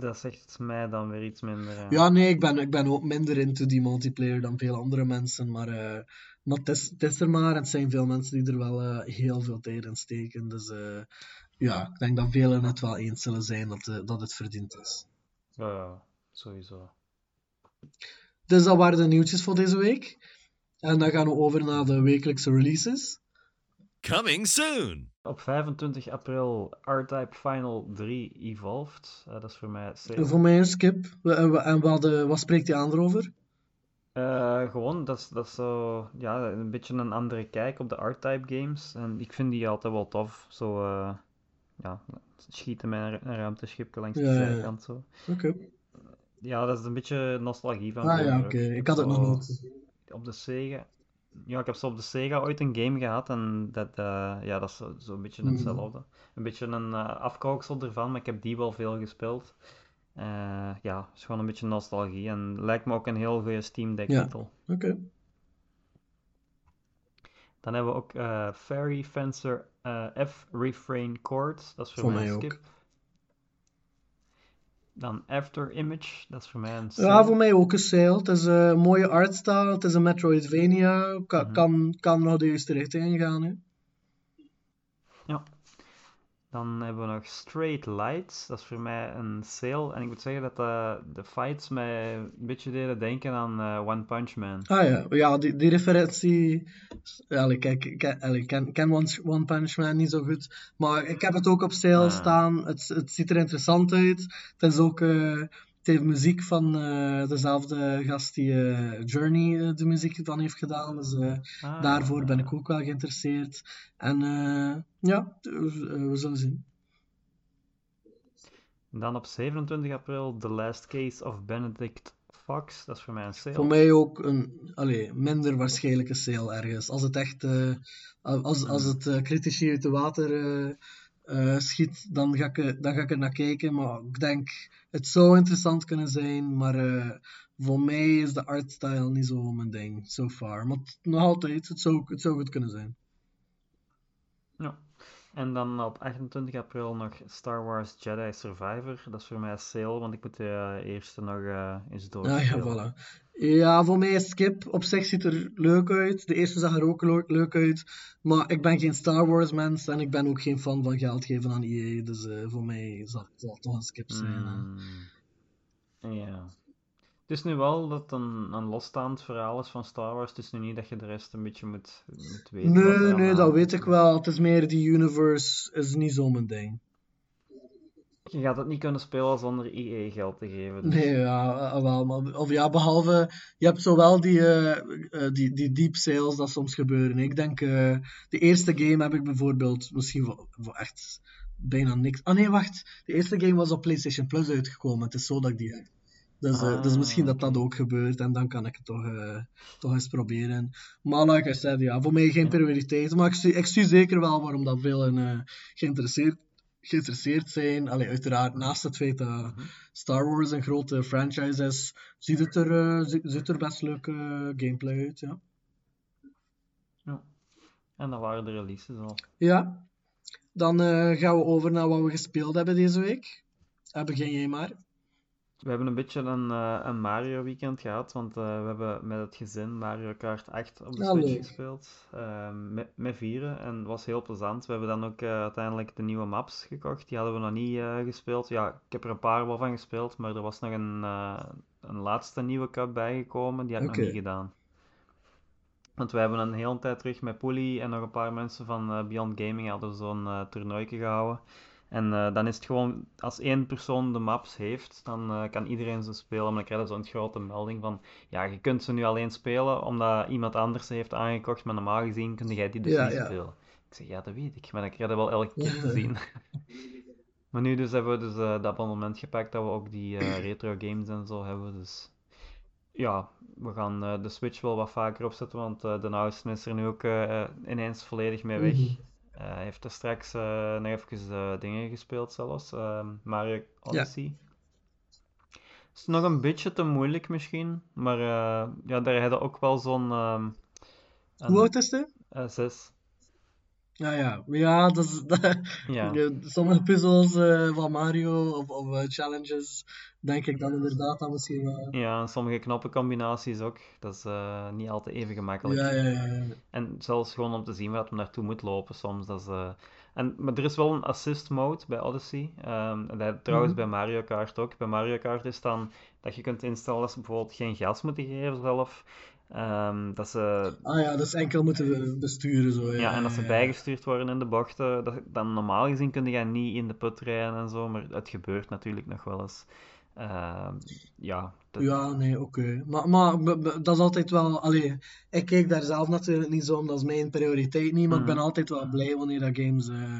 Dat zegt mij dan weer iets minder. hè. ja, nee, ik ben, ik ben ook minder into die multiplayer dan veel andere mensen, maar, maar het, is, het is er maar. Het zijn veel mensen die er wel eh, heel veel tijd in steken. Dus eh, ja, ik denk dat velen het wel eens zullen zijn dat, eh, dat het verdiend is. Ja, ja, sowieso. Dus dat waren de nieuwtjes voor deze week. En dan gaan we over naar de wekelijkse releases. Coming soon! Op 25 april R-Type Final 3 Evolved. Eh, dat is voor mij. Voor mij een skip. We- En, we- en wat, wat spreekt die aan erover? Eh, gewoon, dat is, dat is zo, ja, een beetje een andere kijk op de R-Type games. En ik vind die altijd wel tof. Zo, eh, ja, schieten met een, een ruimteschipje langs de Ja, zijkant zo. Oké. Ja, dat is een beetje nostalgie van Ah ja, oké. Ik had het nog zo niet. Op de Sega... Ja, ik heb zo op de Sega ooit een game gehad en dat, eh, ja, dat is zo- zo'n beetje Mhm. hetzelfde. Een beetje een afkooksel ervan, maar ik heb die wel veel gespeeld. Eh, ja, het is gewoon een beetje nostalgie en lijkt me ook een heel goede Steam Deck Ja. titel. Oké. Dan hebben we ook eh, Fairy Fencer eh, F Refrain Chords. Dat is voor, Voor mij mij een ook. skip. Dan After Image, dat is voor mij een Ja, sale. voor mij ook een sale. Het is een mooie artstyle, het is een Metroidvania. Ka- Mhm. kan, kan nog de juiste richting gaan. Hè. Dan hebben we nog Straight Lights, dat is voor mij een sale. En ik moet zeggen dat eh, de fights mij een beetje deden denken aan eh, One Punch Man. Ah ja, ja die, die referentie. Ja, allee, kijk, ik ken, One Punch Man niet zo goed. Maar ik heb het ook op sale Ah. staan. Het, het ziet er interessant uit. Het is ook. eh, het heeft muziek van eh, dezelfde gast die eh, Journey eh, de muziek van heeft gedaan. Dus Ah, daarvoor ben ik ook wel geïnteresseerd. En ja, we, zullen zien. Dan op 27 april The Last Case of Benedict Fox, dat is voor mij een sale. Voor mij ook een allee, minder waarschijnlijke sale ergens. Als het echt als, als het critici uit de water eh, schiet, dan ga, ik, er- dan ga ik er naar kijken. Maar ik denk, het zou interessant kunnen zijn. Maar eh, voor mij is de artstyle niet zo mijn ding, so far. Maar het- nog altijd, het zou, het zou goed kunnen zijn. Ja. En dan op 28 april nog Star Wars Jedi Survivor. Dat is voor mij een sale, want ik moet de eh, eerste nog eh eens Ah ja, voilà. Ja, voor mij is Skip op zich ziet er leuk uit. De eerste zag er ook le- leuk uit. Maar ik ben geen Star Wars mens en ik ben ook geen fan van geld geven aan EA. Dus eh, voor mij zal het toch een Skip zijn. Mm, ja. Het is nu wel dat een, een losstaand verhaal is van Star Wars. Het is nu niet dat je de rest een beetje moet, moet weten. Nee, nee, dat weet ik wel. Het is meer die universe is niet zo mijn ding. Je gaat het niet kunnen spelen zonder EA geld te geven. dus- Nee, ja, eh, wel. Maar, of ja, behalve, je hebt zowel die, eh, eh, die, die deep sales dat soms gebeuren. Ik denk, de eerste game heb ik bijvoorbeeld misschien voor, voor echt bijna niks. Ah nee, wacht. De eerste game was op PlayStation Plus uitgekomen. Het is zo dat ik die heb. Dus, dus misschien dat dat ook gebeurt en dan kan ik het toch, toch eens proberen. Maar like I said, ja, voor mij geen prioriteit. Maar ik zie, ik zie zeker wel waarom dat veel eh, geïnteresseerd, geïnteresseerd zijn. Allee, uiteraard, naast het feit dat Star Wars een grote franchise is, ziet het er, eh, ziet, ziet er best leuke gameplay uit. Ja. Ja. En dat waren de releases al. ja. Dan eh, gaan we over naar wat we gespeeld hebben deze week. Uh, begin jij maar. We hebben een beetje een, eh, een Mario weekend gehad, want eh, we hebben met het gezin Mario Kart 8 op de Ah, Switch leuk. gespeeld. eh, met, met vieren en het was heel plezant. We hebben dan ook eh, uiteindelijk de nieuwe maps gekocht. Die hadden we nog niet gespeeld. Ja, ik heb er een paar wel van gespeeld, maar er was nog een, een laatste nieuwe cup bijgekomen. Die had ik nog niet gedaan. Want we hebben een hele tijd terug met Poelie en nog een paar mensen van Beyond Gaming hadden zo'n toernooitje gehouden. En eh, dan is het gewoon, als één persoon de maps heeft, dan eh, kan iedereen ze spelen. Maar dan krijg je zo'n grote melding van, ja, je kunt ze nu alleen spelen omdat iemand anders ze heeft aangekocht, maar normaal gezien kun jij die dus Ja, niet ja. spelen. Ik zeg, ja, dat weet ik, maar dan krijg je wel elke keer te zien. Maar nu dus hebben we dus eh, dat abonnement gepakt dat we ook die retro games en zo hebben. Dus ja, we gaan de Switch wel wat vaker opzetten, want de oudste is er nu ook ineens volledig mee weg. Mhm. Hij heeft er straks eh, nog even eh, dingen gespeeld zelfs, ehm, Mario Odyssey. Is nog een beetje te moeilijk misschien, maar eh, ja, daar hadden ook wel zo'n een- Hoe oud is hij? eh, zes. Ja, ja. Ja, dat is, dat, Ja. Sommige puzzels eh, van Mario of, of eh, challenges, denk ik dan inderdaad dat misschien wel. Ja, en sommige knoppencombinaties ook. Dat is eh, niet altijd even gemakkelijk. Ja, ja, ja. ja. En zelfs gewoon om te zien waar het naartoe moet lopen soms. Dat is, en, maar er is wel een assist mode bij Odyssey. Ehm, en dat trouwens Mhm. bij Mario Kart ook. Bij Mario Kart is dan dat je kunt instellen dat ze bijvoorbeeld geen gas moeten geven zelf. Ehm, dat ze, Ah ja, dat is enkel moeten we besturen zo. Ja, ja, en dat ze bijgestuurd worden in de bochten. Dat, dan normaal gezien kun je niet in de put rijden en zo, maar het gebeurt natuurlijk nog wel eens. Ehm, ja, dat- Ja, nee, oké. Maar, maar dat is altijd wel. Allee, ik kijk daar zelf natuurlijk niet zo om, dat is mijn prioriteit niet. Maar ik ben Mhm. altijd wel blij wanneer dat games. eh,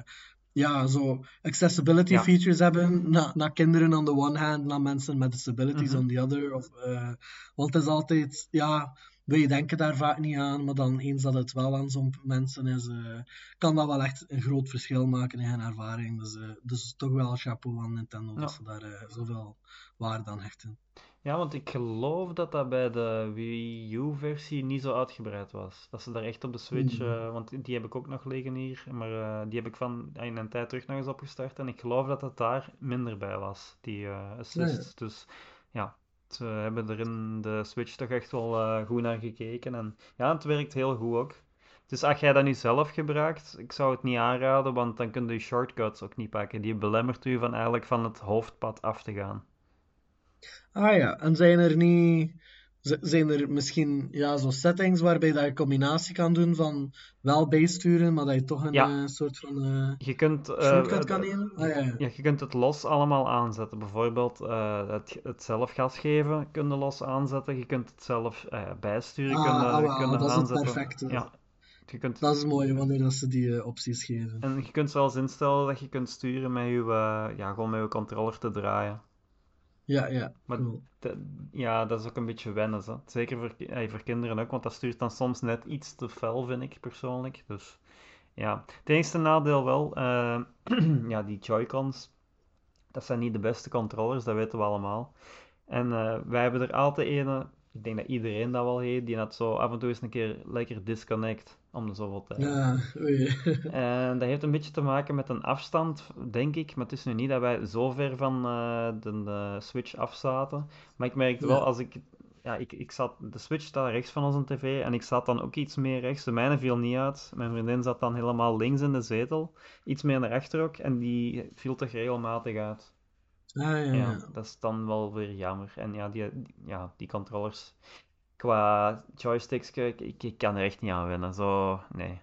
ja, zo accessibility Ja. features hebben. Na, naar kinderen on the one hand, naar mensen met disabilities Mhm. on the other. Of, eh, want het is altijd. Ja, wij denken daar vaak niet aan. Maar dan eens dat het wel aan zo'n mensen is, eh, kan dat wel echt een groot verschil maken in hun ervaring. Dus, eh, dus toch wel chapeau aan Nintendo Ja. dat ze daar eh, zoveel waarde aan hechten. Ja, want ik geloof dat dat bij de Wii U-versie niet zo uitgebreid was. Dat ze daar echt op de Switch, Hmm. want die heb ik ook nog liggen hier, maar die heb ik van in een tijd terug nog eens opgestart. En ik geloof dat het daar minder bij was, die eh assists. Dus ja, ze hebben er in de Switch toch echt wel eh, goed naar gekeken. En ja, het werkt heel goed ook. Dus als jij dat nu zelf gebruikt, ik zou het niet aanraden, want dan kun je shortcuts ook niet pakken. Die belemmert u van eigenlijk van het hoofdpad af te gaan. Ah ja, en zijn er niet... Zijn er misschien ja, zo settings waarbij dat je een combinatie kan doen van wel bijsturen, maar dat je toch een Ja. eh, soort van eh, Je kunt, eh, kan nemen? Ah ja, ja. Ja, je kunt het los allemaal aanzetten. Bijvoorbeeld het, het zelf gas geven kun je los aanzetten. Je kunt het zelf bijsturen Ah, kun je, ah, wel, kun je dat is het aanzetten. perfecte. Ja, je kunt, Dat is mooi wanneer dat ze die opties geven. en je kunt zelfs instellen dat je kunt sturen met je, ja, gewoon met je controller te draaien. Ja, ja, Maar cool. de- ja, dat is ook een beetje wennen. Hè. Zeker voor, eh, voor kinderen ook, want dat stuurt dan soms net iets te fel, vind ik persoonlijk. Dus ja, het enige nadeel wel, eh, ja, die Joy-Cons, dat zijn niet de beste controllers, dat weten we allemaal. En eh, wij hebben er altijd ene, ik denk dat iedereen dat wel heeft, die net zo af en toe eens een keer lekker disconnect om de zoveel tijd. Ja, oei. En dat heeft een beetje te maken met een afstand, denk ik. Maar het is nu niet dat wij zo ver van eh, de, de Switch af zaten. Maar ik merkte wel, als ik... Ja, ik, ik zat... De Switch staat rechts van onze tv en ik zat dan ook iets meer rechts. De mijne viel niet uit. Mijn vriendin zat dan helemaal links in de zetel. Iets meer naar achter ook. En die viel toch regelmatig uit. Ah ja, dat is dan wel weer jammer. En ja, die, ja, die controllers... Qua joysticks, ik, ik, ik kan er echt niet aan wennen. Zo, nee.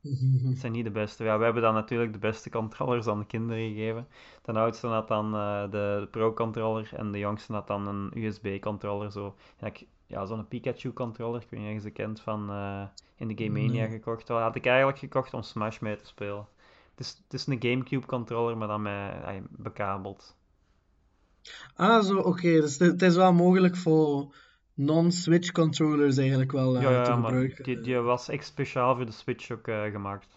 Het zijn niet de beste. Ja, we hebben dan natuurlijk de beste controllers aan de kinderen gegeven. De oudste had dan eh, de Pro-controller en de jongste had dan een USB-controller. Zo. En ik, ja, zo'n Pikachu-controller, ik weet niet of je ze kent, van eh, in de Game Mania Nee. gekocht. Dat had ik eigenlijk gekocht om Smash mee te spelen. Het is, het is een Gamecube-controller, maar dan met, eh, bekabeld. Ah, zo, oké. Dus het, is wel mogelijk voor non-Switch controllers eigenlijk wel eh, Ja, ja, te maar gebruiken. die, die was echt speciaal voor de Switch ook eh, gemaakt.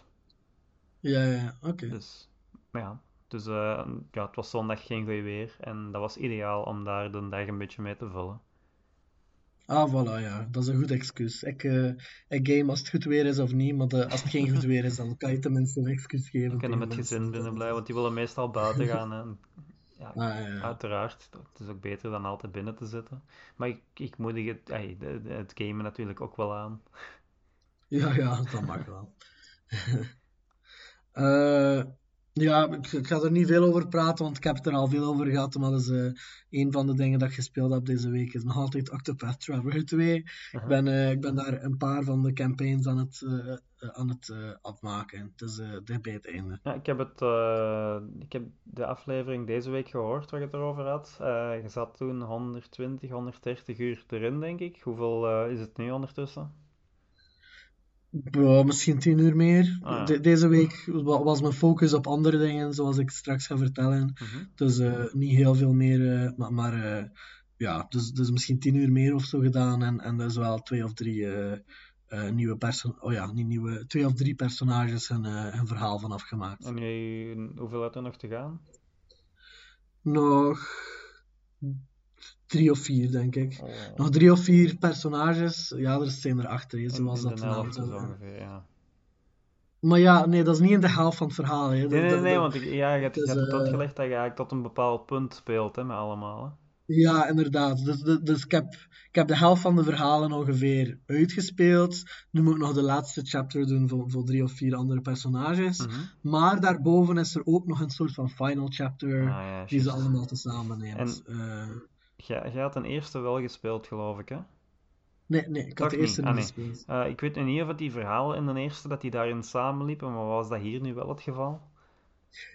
Ja, ja, oké. Dus, maar ja. Dus eh, ja, het was zondag geen goed weer en dat was ideaal om daar de dag een beetje mee te vullen. Ah, voilà, ja. Dat is een goed excuus. Ik, ik game als het goed weer is of niet, maar de- als het geen goed weer is, dan kan je tenminste een excuus geven. We kunnen met gezin binnen blijven, want die willen meestal buiten gaan. En Ja, Ah, ja, uiteraard. Het is ook beter dan altijd binnen te zitten. Maar ik, ik moedig het, ey, de- de- het gamen natuurlijk ook wel aan. Ja, ja, dat mag wel. Eh, ja, ik, ik ga er niet veel over praten, want ik heb het er al veel over gehad. Maar dat is eh, een van de dingen dat ik gespeeld heb deze week. Is nog altijd Octopath Traveler 2. Ik ben, eh, ik ben daar een paar van de campaigns aan het, eh, aan het afmaken. Het is dicht bij het einde. Ja, ik heb, het, ik heb de aflevering deze week gehoord waar je het erover had. Je zat toen 120, 130 uur erin, denk ik. Hoeveel is het nu ondertussen? Ja, misschien tien uur meer. Ah, ja. De- deze week wa- was mijn focus op andere dingen, zoals ik straks ga vertellen. Mhm. Dus eh, niet heel veel meer, eh, maar, maar eh, ja, dus, dus misschien tien uur meer of zo gedaan. En, en dus wel twee of drie nieuwe personages, oh ja, niet nieuwe, twee of drie personages eh, hun verhaal van afgemaakt. En jij, hoeveel had er nog te gaan? Nog drie of vier, denk ik. Oh, Nog drie of vier personages. Ja, er zijn er achter, hè, zoals in dat helft zeggen. ongeveer, ja. Maar ja, nee, dat is niet in de helft van het verhaal. Hè. Nee, Dat- nee, nee, dat- want ik, ja, je hebt, je hebt het eh, uitgelegd dat je eigenlijk tot een bepaald punt speelt, hè, met allemaal, hè. Ja, inderdaad. Dus, dus, dus ik, heb, ik heb de helft van de verhalen ongeveer uitgespeeld. Nu moet ik nog de laatste chapter doen voor, voor drie of vier andere personages. Mhm. Maar daarboven is er ook nog een soort van final chapter Ah, ja, die ze allemaal tezamen neemt. Eh, Jij, jij had een eerste wel gespeeld, geloof ik, hè? nee, nee, ik had de eerste niet? Ah, nee. gespeeld. Eh, ik weet niet of het die verhalen in de eerste, dat die daarin samenliepen, maar was dat hier nu wel het geval?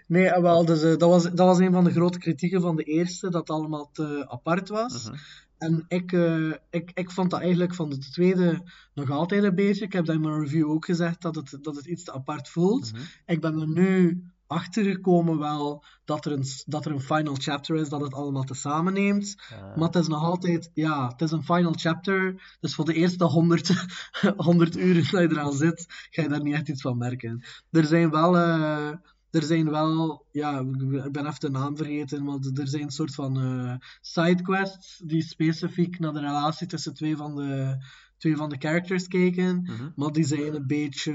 Nee, eh, wel, dus, eh, dat, was, dat was een van de grote kritieken van de eerste, dat het allemaal te apart was. Mhm. En ik, eh, ik, ik vond dat eigenlijk van de tweede nog altijd een beetje. Ik heb dat in mijn review ook gezegd, dat het, dat het iets te apart voelt. Mhm. Ik ben er nu achter gekomen wel dat er, een, dat er een final chapter is, dat het allemaal tezamen neemt. Eh, Maar het is nog altijd, ja, het is een final chapter. Dus voor de eerste 100, 100 uur dat je eraan zit, ga je daar niet echt iets van merken. Er zijn wel, eh, er zijn wel, ja, ik ben even de naam vergeten, maar er zijn een soort van eh, sidequests die specifiek naar de relatie tussen twee van de, twee van de characters kijken, Mhm. maar die zijn een beetje,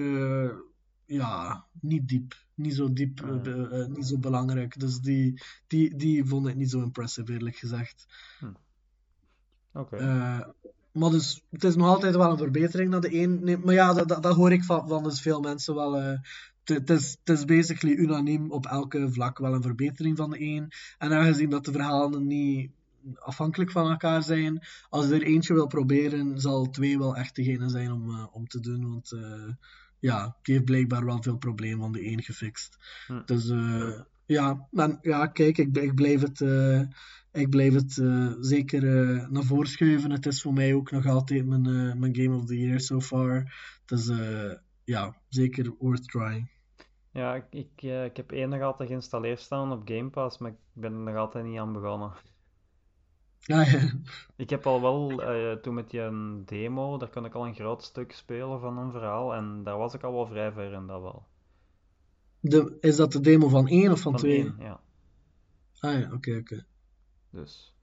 ja, niet diep. Niet zo diep, Ah, eh, eh, niet zo belangrijk. Dus die, die, die vond ik niet zo impressive, eerlijk gezegd. Oké. Eh, maar dus, het is nog altijd wel een verbetering naar de een. Nee, maar ja, dat, dat, dat hoor ik van, van dus veel mensen wel. het is, het is basically unaniem op elke vlak wel een verbetering van de een. En aangezien dat de verhalen niet afhankelijk van elkaar zijn, als je er eentje wil proberen, zal twee wel echt degene zijn om, om te doen. Want ja, die heeft blijkbaar wel veel problemen van de een gefixt. Hm. Dus eh, ja, maar, ja, kijk, ik, ik blijf het, eh, ik blijf het eh, zeker naar voren schuiven. Het is voor mij ook nog altijd mijn, mijn Game of the Year so far. Dus ja, zeker worth trying. Ja, ik, ik, ik heb één nog altijd geïnstalleerd staan op Game Pass, maar ik ben er nog altijd niet aan begonnen. Ja, ja. Ik heb al wel, eh, toen met die een demo, daar kon ik al een groot stuk spelen van een verhaal en daar was ik al wel vrij ver in dat wel. De, is dat de demo van 1 of van Van 2? één, ja. Ah ja, oké, oké. Dus.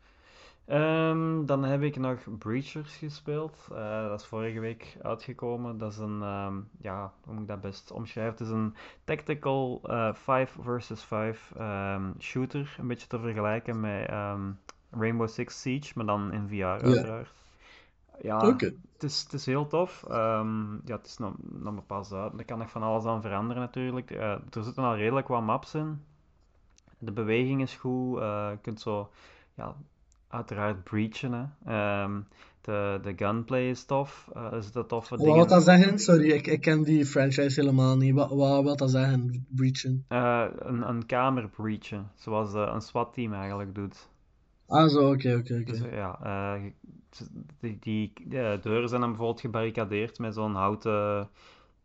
Ehm, dan heb ik nog Breachers gespeeld. Eh, dat is vorige week uitgekomen. Dat is een, ehm, ja, hoe moet ik dat best omschrijven? Het is een tactical eh 5 versus 5 ehm, shooter. Een beetje te vergelijken met Rainbow Six Siege, maar dan in VR uiteraard. Ja, Oké. het is, het is heel tof. Ehm, ja, het is nog, nog maar pas uit. Er kan nog van alles aan veranderen natuurlijk. Eh, er zitten al redelijk wat maps in. De beweging is goed. eh, je kunt zo, ja, uiteraard breachen. Hè. Ehm, de, de gunplay is tof. Er zitten toffe Wat dingen. wil dat zeggen? Sorry, ik, ik ken die franchise helemaal niet. Wat, wat wil dat zeggen, breachen? Een, een kamer breachen, zoals een SWAT-team eigenlijk doet. Ah, zo, oké, oké, oké. Dus ja, eh, die, die eh, deuren zijn dan bijvoorbeeld gebarricadeerd met zo'n houten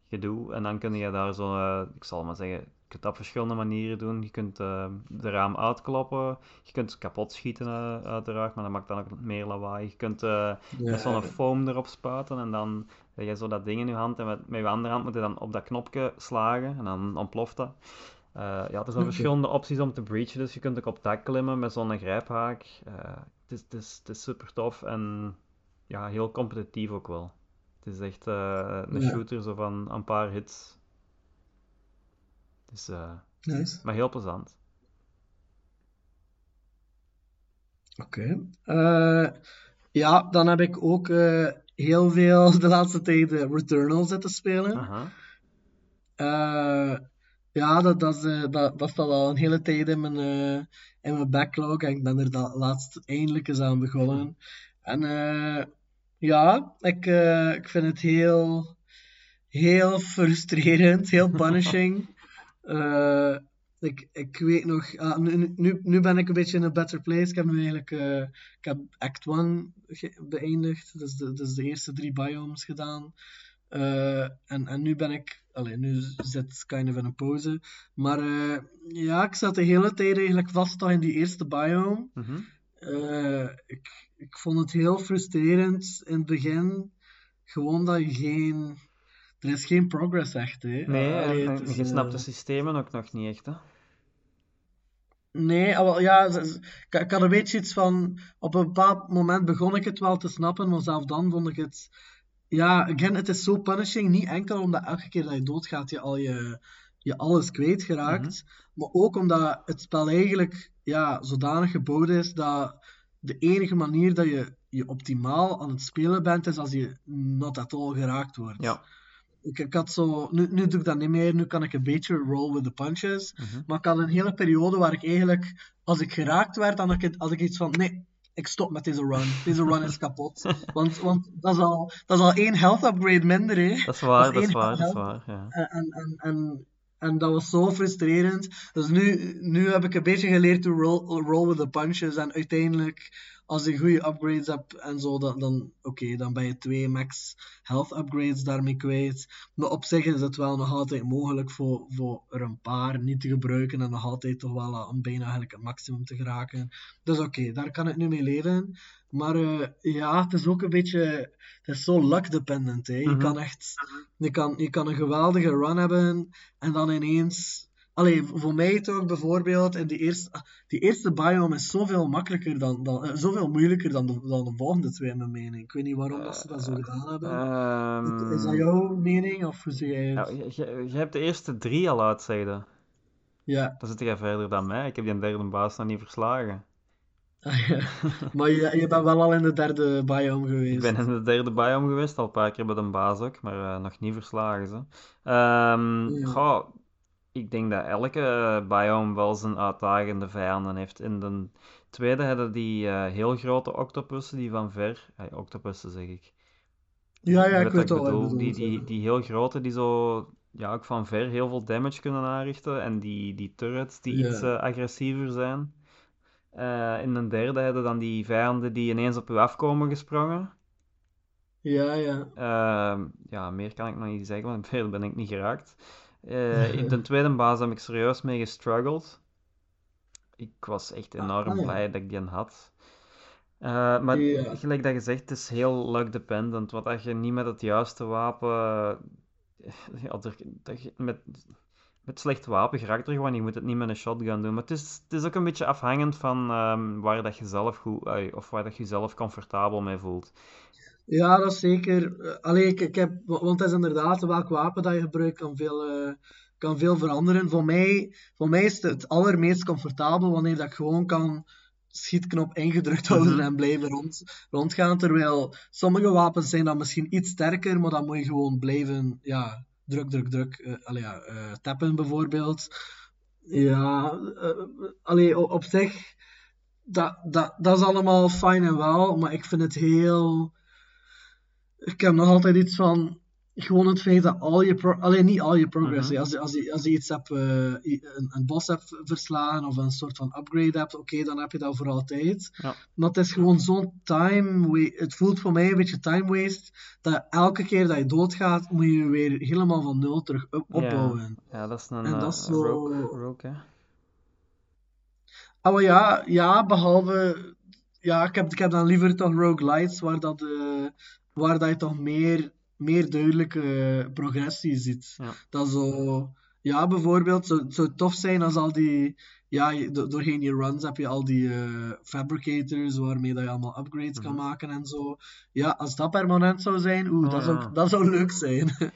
gedoe. En dan kun je daar zo, eh, ik zal maar zeggen, je kunt dat op verschillende manieren doen. Je kunt eh, de raam uitkloppen, je kunt kapot schieten uiteraard, maar dat maakt dan ook meer lawaai. Je kunt Ja, met zo'n foam erop spuiten en dan heb je zo dat ding in je hand en met, met je andere hand moet je dan op dat knopje slagen en dan ontploft dat. Eh, ja, er zijn verschillende opties om te breachen, dus je kunt ook op dak klimmen met zo'n grijphaak. Eh, het is, het is, het is super tof en ja, heel competitief ook wel. Het is echt eh, een Ja. shooter zo van een paar hits. Eh, Nice. maar heel plezant. Oké. Ja, dan heb ik ook heel veel de laatste tijd eh, Returnal zitten spelen. Aha. Ja, dat, dat, is, eh, dat, dat staat al een hele tijd in mijn, eh, in mijn backlog en ik ben er da- laatst eindelijk eens aan begonnen. En eh, ja, ik, ik vind het heel, heel frustrerend, heel punishing. Ik, ik weet nog, ah, nu, nu, nu ben ik een beetje in een better place. Ik heb nu eigenlijk ik heb Act 1 ge- beëindigd, dus de, dus de eerste drie biomes gedaan. En, en nu ben ik, allee, nu zit kind of in een pauze. Maar eh, ja, ik zat de hele tijd eigenlijk vast al in die eerste biome. Mhm. Eh, ik, ik vond het heel frustrerend in het begin. Gewoon dat je geen. Er is geen progress echt, hè. Nee, Allee, en, het je snapt eh, de systemen ook nog niet echt, hè? Nee, ah, wel, ja, ik had een beetje iets van. Op een bepaald moment begon ik het wel te snappen, maar zelf dan vond ik het. Ja, again, het is zo punishing. Niet enkel omdat elke keer dat je doodgaat je al je, je alles kwijtgeraakt, maar ook omdat het spel eigenlijk ja, zodanig gebouwd is dat de enige manier dat je je optimaal aan het spelen bent, is als je not at all geraakt wordt. Ja. Ik, ik had zo, nu, nu doe ik dat niet meer, nu kan ik een beetje roll with the punches. Mhm. Maar ik had een hele periode waar ik eigenlijk, als ik geraakt werd, dan had ik, had ik iets van, nee, ik stop met deze run. Deze run is kapot. Want, want dat, is al, dat is al één health upgrade minder, hè. Dat is waar, Dat dat is waar, dat is waar, ja. En, en, en, en, en dat was zo frustrerend. Dus nu, nu heb ik een beetje geleerd to roll, roll with the punches. En uiteindelijk, als je goede upgrades hebt en zo, dan, dan oké, dan ben je twee max health upgrades daarmee kwijt. Maar op zich is het wel nog altijd mogelijk voor, voor er een paar niet te gebruiken en nog altijd toch wel aan bijna eigenlijk het maximum te geraken. Dus oké, daar kan ik nu mee leven. Maar eh, ja, het is ook een beetje, het is zo luck dependent. Hè. Je Mhm. kan echt, je kan, je kan een geweldige run hebben en dan ineens, Allee, voor mij toch bijvoorbeeld, in die eerste, die eerste biome is zoveel makkelijker dan, dan eh, zoveel moeilijker dan de, dan de volgende twee, in mijn mening. Ik weet niet waarom dat ze dat zo gedaan hebben. Ehm, is dat jouw mening, of hoe zie jij ja, het? je, je- je hebt de eerste drie al uitzegde. Ja. Dan zit jij verder dan mij. Ik heb die derde baas nog niet verslagen. Ah, ja. Maar je, je bent wel al in de derde biome geweest. Ik ben in de derde biome geweest, al een paar keer bij de baas ook, maar eh, nog niet verslagen. Ze. Ja. goh, ik denk dat elke biome wel zijn uitdagende vijanden heeft. In de tweede hadden die eh, heel grote octopussen, die van ver... octopussen zeg ik. Ja, ja, ik weet bedoel. Die, die, die heel grote, die zo ja, ook van ver heel veel damage kunnen aanrichten. En die, die turrets die iets eh, agressiever zijn. Eh, in de derde hadden dan die vijanden die ineens op u afkomen gesprongen. Ja, ja. Ehm, ja, meer kan ik nog niet zeggen, want verder ben ik niet geraakt. Eh, in de tweede baas heb ik serieus mee gestruggeld. Ik was echt enorm ah, ja. blij dat ik die had. Eh, maar Ja. gelijk dat je zegt, het is heel luck dependent. Wat als je niet met het juiste wapen. Ja, er- dat je met, met slecht wapen geraakt er gewoon. Je moet het niet met een shotgun doen. Maar het is, het is ook een beetje afhangend van ehm, waar dat je zelf goed, of waar dat je zelf comfortabel mee voelt. Ja, dat is zeker. Eh, Allee, ik, ik heb, wa- want het is inderdaad welk wapen dat je gebruikt kan veel, eh, kan veel veranderen. Voor mij, voor mij is het het allermeest comfortabel wanneer dat ik gewoon kan schietknop ingedrukt houden Mhm. en blijven rond, rondgaan. Terwijl sommige wapens zijn dan misschien iets sterker, maar dan moet je gewoon blijven, ja, druk, druk, druk, allee, ja, eh, tappen bijvoorbeeld. Ja, allee, o- op zich, dat, dat, dat is allemaal fijn en wel, maar ik vind het heel ik heb nog altijd iets van gewoon het feit dat al je pro alleen niet al je progress Mhm. als, je, als, je, als je iets hebt eh, een, een boss hebt verslagen of een soort van upgrade hebt oké dan heb je dat voor altijd Ja. maar het is gewoon zo'n time het voelt voor mij een beetje time waste dat elke keer dat je doodgaat moet je weer helemaal van nul terug op- opbouwen Ja, dat is een En eh, dat is zo- rogue, rogue, hè. Ah, ja, ja, behalve... Ja, ik heb, ik heb dan liever toch roguelites, waar, dat, eh, waar dat je toch meer, meer duidelijke progressie ziet. Ja. Dat zo... Ja, bijvoorbeeld, zou het zou tof zijn als al die... Ja, do- doorheen je runs heb je al die eh, fabricators, waarmee dat je allemaal upgrades kan Mhm. maken en zo. Ja, als dat permanent zou zijn, oeh, Oh, dat, zou, dat zou leuk zijn.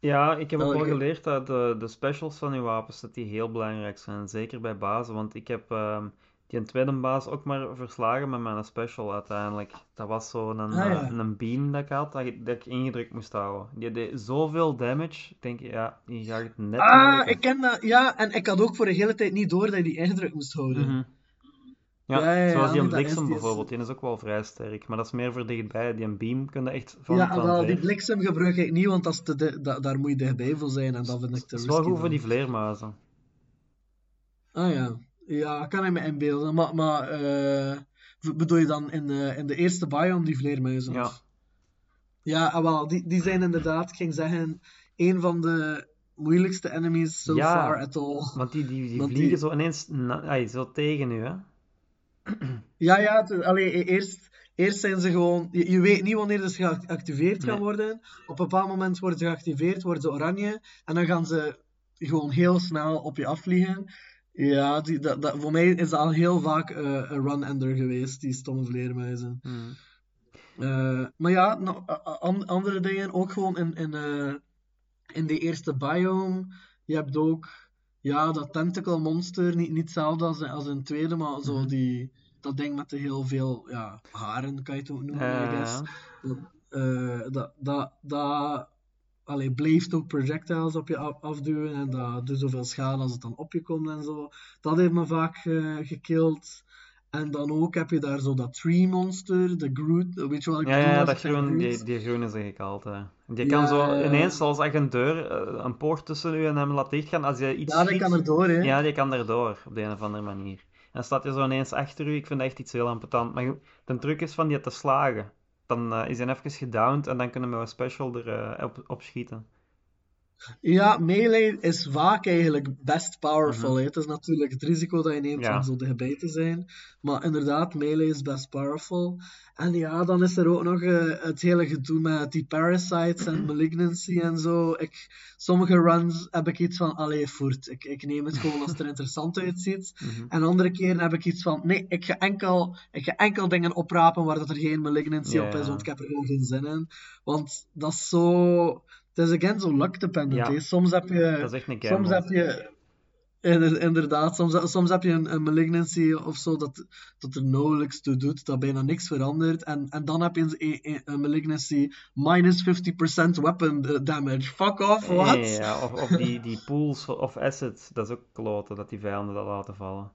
Ja, ik heb ook wel geleerd dat de, de specials van je wapens dat die heel belangrijk zijn. Zeker bij bazen, want ik heb ehm, die een tweede baas ook maar verslagen met mijn special uiteindelijk. Dat was zo'n Ah, eh, ja. een beam dat ik had, dat, ik- dat ik ingedrukt moest houden. Die deed zoveel damage, ik denk, ja, die gaat het net Ah, ik ken dat. Ja, en ik had ook voor de hele tijd niet door dat je die ingedrukt moest houden. Mhm. Ja, Ja, ja, ja, zoals die een bliksem is- bijvoorbeeld, die is ook wel vrij sterk, maar dat is meer voor dichtbij. Die een beam kun je echt van, Ja, wel, die bliksem gebruik ik niet, want dat is te da- daar moet je dichtbij voor zijn en dat vind ik te Dat is wel goed voor die vleermuizen. Ah ja, ja, kan ik me inbeelden. Maar, maar eh, bedoel je dan in de, in de eerste biome die vleermuizen? Ja. Ja, ah, wel, die, die zijn inderdaad, ik ging zeggen, een van de moeilijkste enemies so Ja. far at all. Want die, die, die Want vliegen die- zo ineens ai, zo tegen u, hè? Ja, ja, het- allee, e- eerst, eerst zijn ze gewoon... Je, je weet niet wanneer ze geactiveerd gaan Nee. worden. Op een bepaald moment worden ze geactiveerd, worden ze oranje. En dan gaan ze gewoon heel snel op je afvliegen. Ja, die, dat, dat, voor mij is dat al heel vaak eh, een run-ender geweest, die stomme vleermuizen. Hmm. Eh, maar ja, no- a- a- an- andere dingen, ook gewoon in, in, eh, in de eerste biome. Je hebt ook ja, dat tentacle monster, niet, niet hetzelfde als, als in tweede, maar zo Mhm. die, dat ding met de heel veel ja, haren, kan je het ook noemen, I guess. Dat, dat, dat allee, blijft ook projectiles op je af- afduwen en dat doet zoveel schade als het dan op je komt en zo. Dat heeft me vaak eh gekild. En dan ook heb je daar zo dat tree monster, de Groot, weet je wat ik ja, bedoel? ja, als dat groen, die, die groene zeg ik altijd. Die Ja, kan zo ineens, zoals als je een deur, eh, een poort tussen u en hem laat dichtgaan, als je iets Ja, die kan erdoor, hè. ja, die kan erdoor, op de een of andere manier. En dan staat hij zo ineens achter u, ik vind dat echt iets heel ambetant. Maar de truc is van die te slagen. Dan eh, is hij even gedowned en dan kunnen we een special er eh, op schieten. Ja, melee is vaak eigenlijk best powerful. hè. Het is natuurlijk het risico dat je neemt Ja. om zo dichtbij te zijn. Maar inderdaad, melee is best powerful. En ja, dan is er ook nog eh, het hele gedoe met die parasites en malignancy en zo. Ik, sommige runs heb ik iets van, allee, voert. Ik, ik neem het gewoon als het er interessant uitziet. En andere keren heb ik iets van, nee, ik ga enkel, ik ga enkel dingen oprapen waar dat er geen malignancy op is, want ik heb er gewoon geen zin in. Want dat is zo... Het is again zo luck dependent. Ja. Soms heb je... Dat is echt een Soms heb je... Inder- Inderdaad, soms, soms heb je een, een malignancy of zo dat, dat er nauwelijks toe doet, dat bijna niks verandert. En, en dan heb je een, malignancy minus 50% weapon damage. Fuck off, what? Ja, ja, of, of die, die pools of assets, dat is ook kloten, dat die vijanden dat laten vallen.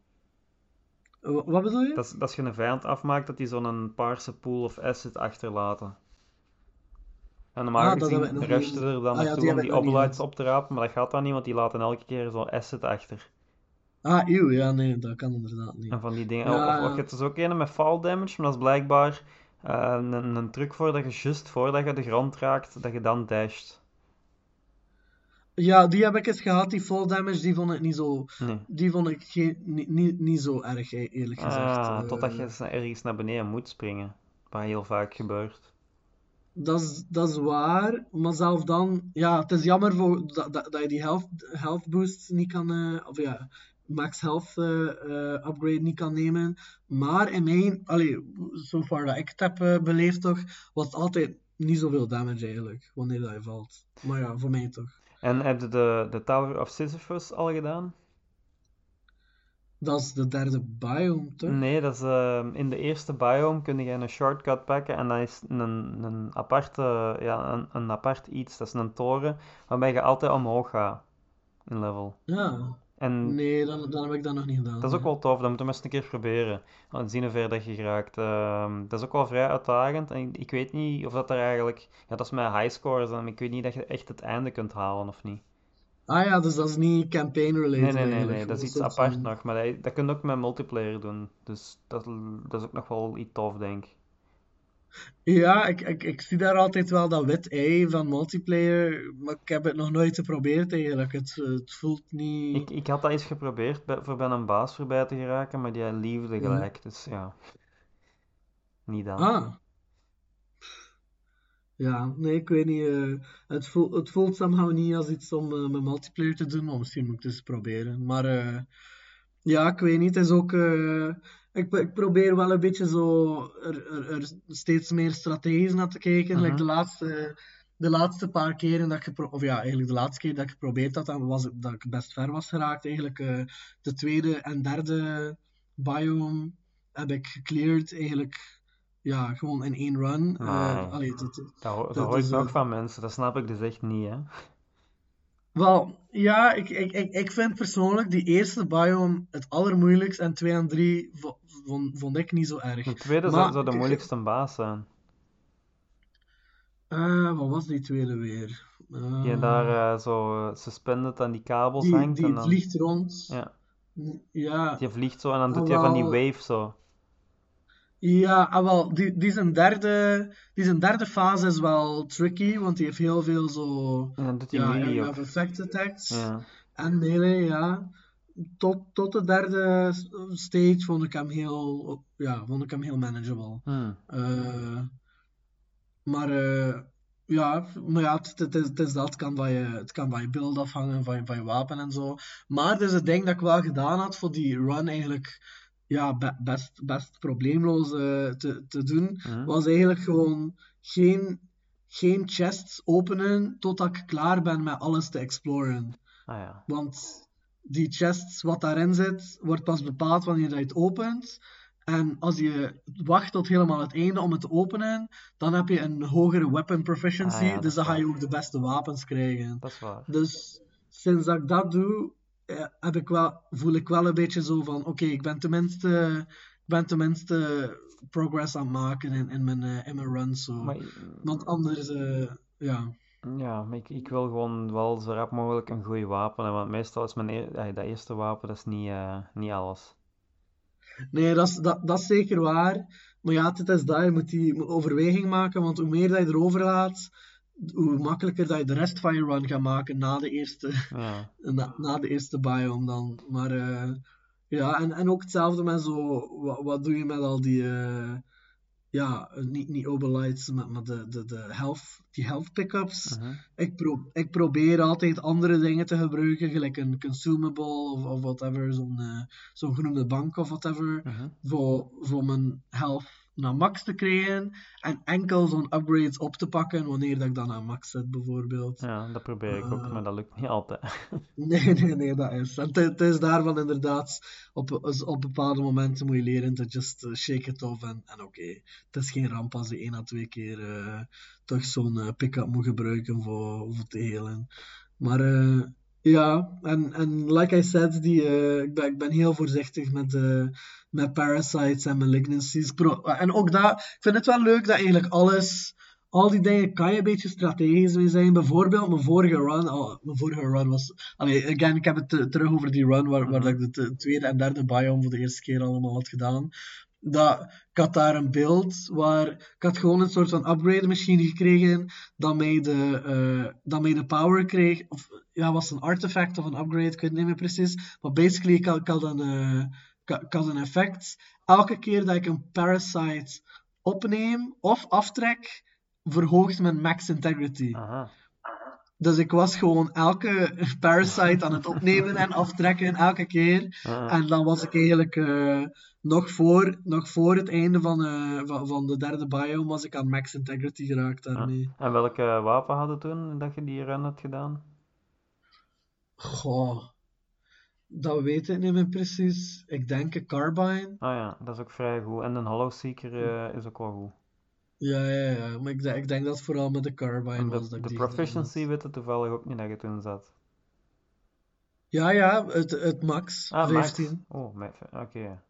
Wa- Wat bedoel je? Dat dat als je een vijand afmaakt, dat die zo'n paarse pool of asset achterlaten. En normaal Ah, gezien hebben we nog rush je niet- er dan Ah, naartoe die om die oblites op te rapen, maar dat gaat dan niet, want die laten elke keer zo'n asset achter. Ah, eeuw, ja, nee, dat kan inderdaad niet. En van die dingen. Ja, Of, je hebt dus ook een met fall damage, maar dat is blijkbaar eh, een, een truc voor dat je juist voordat je de grond raakt, dat je dan dasht. Ja, die heb ik eens gehad, die fall damage, die vond ik niet zo... Nee. Die vond ik geen, niet, niet, niet zo erg, eerlijk gezegd. Ah, Eh, totdat je ergens naar beneden moet springen. Wat heel vaak gebeurt. Dat is, dat is waar, maar zelf dan, ja, het is jammer voor, dat, dat, je die health, health boost niet kan, eh, of ja, max health eh, eh, upgrade niet kan nemen. Maar in mijn, allee, so far dat ik het heb beleefd toch, was het altijd niet zoveel damage eigenlijk, wanneer dat je valt. Maar ja, voor mij toch. En heb je de, de Tower of Sisyphus al gedaan? Dat is de derde biome, toch? Nee, dat is, ehm, in de eerste biome kun je een shortcut pakken en dat is een, een, aparte, ja, een, een apart iets. Dat is een toren waarbij je altijd omhoog gaat in level. Ja, En nee, dan, dan heb ik dat nog niet gedaan. dat is ook wel tof, dat moeten we eens een keer proberen. En zien hoe ver dat je geraakt. Ehm, dat is ook wel vrij uitdagend en ik, ik weet niet of dat er eigenlijk... Ja, dat is met high scores en ik weet niet dat je echt het einde kunt halen of niet. Ah ja, dus dat is niet campaign related Nee, nee, nee, nee, dat is iets apart nog, maar dat, dat kun je ook met multiplayer doen. Dus dat, dat is ook nog wel iets tof, denk ik. Ja, ik, ik, ik zie daar altijd wel dat wit ei van multiplayer, maar ik heb het nog nooit geprobeerd eigenlijk. Het, het voelt niet... Ik, ik had dat eens geprobeerd bij, voor bij een baas voorbij te geraken, maar die liefde gelijk, dus ja. Niet dan. Ah. Ja, nee, ik weet niet. eh, het, voelt, het voelt somehow niet als iets om eh, met multiplayer te doen, maar misschien moet ik het eens proberen. Maar eh, ja, ik weet niet. Het is ook... eh, ik, ik probeer wel een beetje zo er, er, er steeds meer strategisch naar te kijken. Like Mhm. de laatste... De laatste paar keren dat ik gepro- of ja, eigenlijk de laatste keer dat ik geprobeerd had, dan was ik, dat ik best ver was geraakt. Eigenlijk eh, de tweede en derde biome heb ik gecleared. Eigenlijk ja, gewoon in één run. Eh, Nee. allee, dat- dat- Dat, dat dat hoor ik is, nog eh, van mensen, dat snap ik dus echt niet, hè. Wel, ja, ik, ik, ik, ik vind persoonlijk die eerste biome het allermoeilijkst en 2 en 3 vond, vond ik niet zo erg. De tweede Maar zou, zou de ik- moeilijkste baas zijn. Eh, wat was die tweede weer? Eh, Die daar eh, zo eh, suspended aan die kabels die, hangt die en dan... vliegt rond. Ja, Ja, die vliegt zo en dan Ah, doet hij van die wave zo. Ja ah, wel, die, die, zijn derde, die zijn derde fase is wel tricky, want die heeft heel veel zo En dan doet hij ja, melee ook. effect attacks. Ja. En melee, ja. Tot, tot de derde stage vond ik hem heel, ja, vond ik hem heel manageable. Hmm. Maar eh, ja, maar ja, het, het, is, het is dat. Het kan van je, het kan van je beeld afhangen, van je, van je wapen en zo. Maar dus het ding dat ik wel gedaan had voor die run eigenlijk ja, be- best, best probleemloos eh, te, te doen, Mhm. was eigenlijk gewoon geen, geen chests openen totdat ik klaar ben met alles te exploren. Ah ja. Want die chests, wat daarin zit, wordt pas bepaald wanneer je het opent. En als je wacht tot helemaal het einde om het te openen, dan heb je een hogere weapon proficiency. Ah ja, dus dan ga je ook de beste wapens krijgen. Dat is waar. Dus sinds dat ik dat doe, heb ik wel, voel ik wel een beetje zo van: oké, ik ben tenminste, ik ben tenminste progress aan het maken in, in, mijn, eh, in mijn run. Zo. Maar, Want anders, eh, ja. ja, maar ik, ik wil gewoon wel zo rap mogelijk een goed wapen want meestal is mijn ja, dat eerste wapen dat is niet, eh, niet alles. Nee, dat is, dat, dat is zeker waar. Maar ja, het is dat, je moet die overweging maken, want hoe meer dat je erover laat, hoe makkelijker dat je de rest van je run gaat maken na de eerste, Ja. na, na de eerste biome dan. Maar eh, ja, en, en ook hetzelfde met zo, wat, wat doe je met al die, eh, ja, niet, niet obelites, maar, maar de, de, de health, die health pickups. Mhm. Ik, pro ik probeer altijd andere dingen te gebruiken, gelijk een consumable of, of whatever, zo'n eh, zo'n genoemde bank of whatever, Mhm. voor, voor mijn health naar max te krijgen en enkel zo'n upgrades op te pakken wanneer dat ik dan aan max zet, bijvoorbeeld. Ja, dat probeer ik ook, Eh. maar dat lukt niet altijd. Nee, nee, nee, dat is. En het- is daarvan inderdaad, op, op bepaalde momenten moet je leren te just eh, shake it off en, en oké. Het is geen ramp als je één à twee keer eh, toch zo'n pick-up moet gebruiken voor, voor te helen. Maar ja, en, en like I said, die, eh, ik, ben, ik ben heel voorzichtig met, eh, met parasites en malignancies. En ook dat, ik vind het wel leuk dat eigenlijk alles al die dingen kan je een beetje strategisch mee zijn. Bijvoorbeeld mijn vorige run. Oh, mijn vorige run was. Allee, again, ik heb het te- terug over die run waar, waar dat ik de te- tweede en derde biome voor de eerste keer allemaal had gedaan. Dat, ik had daar een beeld waar. Ik had gewoon een soort van upgrade machine gekregen. Dat mij de, dat mij de power kreeg. Of ja, was een artifact of een upgrade? Ik weet het niet meer precies. Maar basically, ik had, ik had een, eh, ik had- een effect. Elke keer dat ik een parasite opneem of aftrek verhoogt mijn max integrity. Aha. Dus ik was gewoon elke parasite aan het opnemen en aftrekken, elke keer. En dan was ik eigenlijk eh, nog, voor, nog voor het einde van, eh, van, van de derde biome was ik aan max integrity geraakt daarmee. En welke wapen hadden toen dat je die run had gedaan? Goh, dat weet ik niet meer precies. Ik denk een carbine. Ah ja, dat is ook vrij goed. En een Hollow Seeker eh, is ook wel goed. Ja, ja, ja. Maar ik, denk- ik denk dat het vooral met de carbine En was dat de die proficiency weet het toevallig ook niet dat je toen zat. Ja, ja, het, het max. Ah, max. 15. Oh, oké.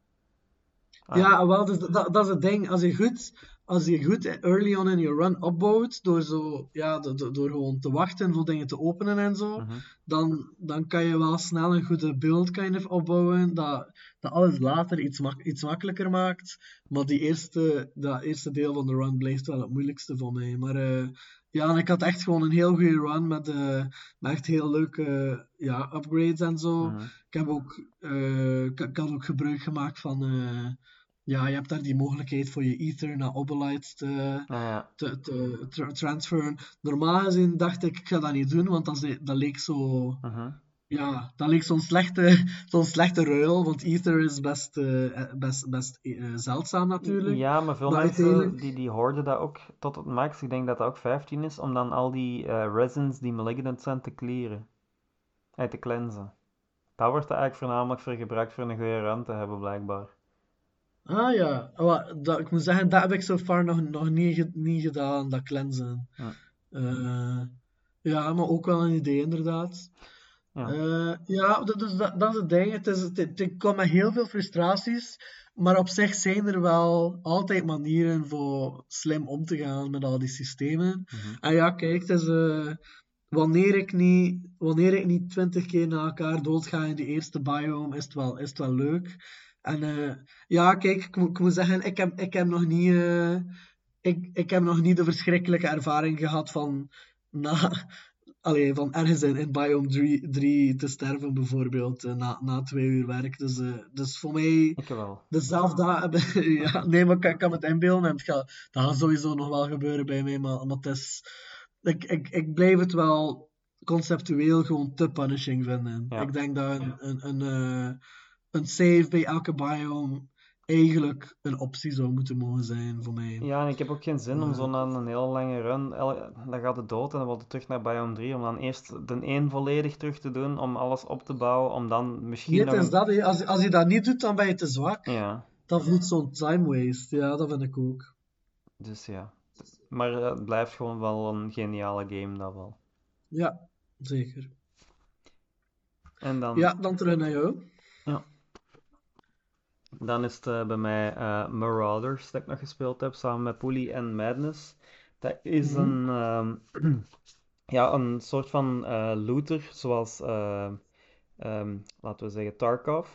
Ah, Ja, wel, dus dat, dat is het ding. Als je goed, als je goed early on in je run opbouwt, door, zo, ja, do- do- door gewoon te wachten voor dingen te openen en zo, mhm. dan, dan kan je wel snel een goede build kind of opbouwen, dat, dat alles later iets, mak iets makkelijker maakt. Maar die eerste, dat eerste deel van de run blijft wel het moeilijkste voor mij. Maar eh, ja, en ik had echt gewoon een heel goede run met, eh, met echt heel leuke ja, upgrades en zo. Mhm. Ik heb ook, eh, ik, ik had ook gebruik gemaakt van, ja, je hebt daar die mogelijkheid voor je ether naar obelites te, Ah ja. te, te tra- transferen. Normaal gezien dacht ik, ik ga dat niet doen, want dat, is- dat leek zo, ja, dat leek zo'n slechte, zo'n slechte ruil, want ether is best, eh, best, best eh, zeldzaam natuurlijk. Ja, maar veel Maar mensen uiteindelijk- die, die hoorden dat ook tot het max. Ik denk dat dat ook 15 is, om dan al die eh resins die malignant zijn te clearen. Uit te cleansen. Dat wordt er eigenlijk voornamelijk voor gebruikt voor een goede run te hebben, blijkbaar. Ah ja, dat, ik moet zeggen, dat heb ik zo far nog, nog niet, ge- niet gedaan, dat cleansen. Ja. Eh, ja, maar ook wel een idee inderdaad. Ja. Eh, ja, dat, dus dat, dat is het ding. Het, is, het, kwam met heel veel frustraties, maar op zich zijn er wel altijd manieren voor slim om te gaan met al die systemen. Mhm. En ja, kijk, het is, eh, wanneer, ik niet, wanneer ik niet twintig keer na elkaar doodga in die eerste biome, is het wel, is het wel leuk. En eh, ja, kijk, ik moet, ik moet zeggen, ik heb, ik heb nog niet... eh, ik, ik heb nog niet de verschrikkelijke ervaring gehad van, na, allee, van ergens in, in biome 3 te sterven, bijvoorbeeld, eh, na, na twee uur werk. Dus, dus voor mij, Ik wel. dezelfde ja, nee, maar ik, kan- ik kan me het inbeelden en het gaat, dat gaat sowieso nog wel gebeuren bij mij, maar, maar het is, ik, ik, ik blijf het wel conceptueel gewoon te punishing vinden. Ja. Ik denk dat een, een, een, eh, een save bij elke biome eigenlijk een optie zou moeten mogen zijn voor mij. Ja, en ik heb ook geen zin om Ja. zo na een heel lange run, dan gaat het dood en dan wordt het terug naar Biome 3, om dan eerst de 1 volledig terug te doen, om alles op te bouwen, om dan misschien is dat, als, als je dat niet doet, dan ben je te zwak. Ja, Dat voelt zo'n time waste. Ja, dat vind ik ook. dus ja. Maar het blijft gewoon wel een geniale game, dat wel. Ja, zeker. En dan, Ja, dan terug naar jou. Dan is het eh, bij mij eh, Marauders dat ik nog gespeeld heb, samen met Pooley en Madness. Dat is Mhm. een, ehm, ja, een soort van eh, looter, zoals, eh, ehm, laten we zeggen, Tarkov.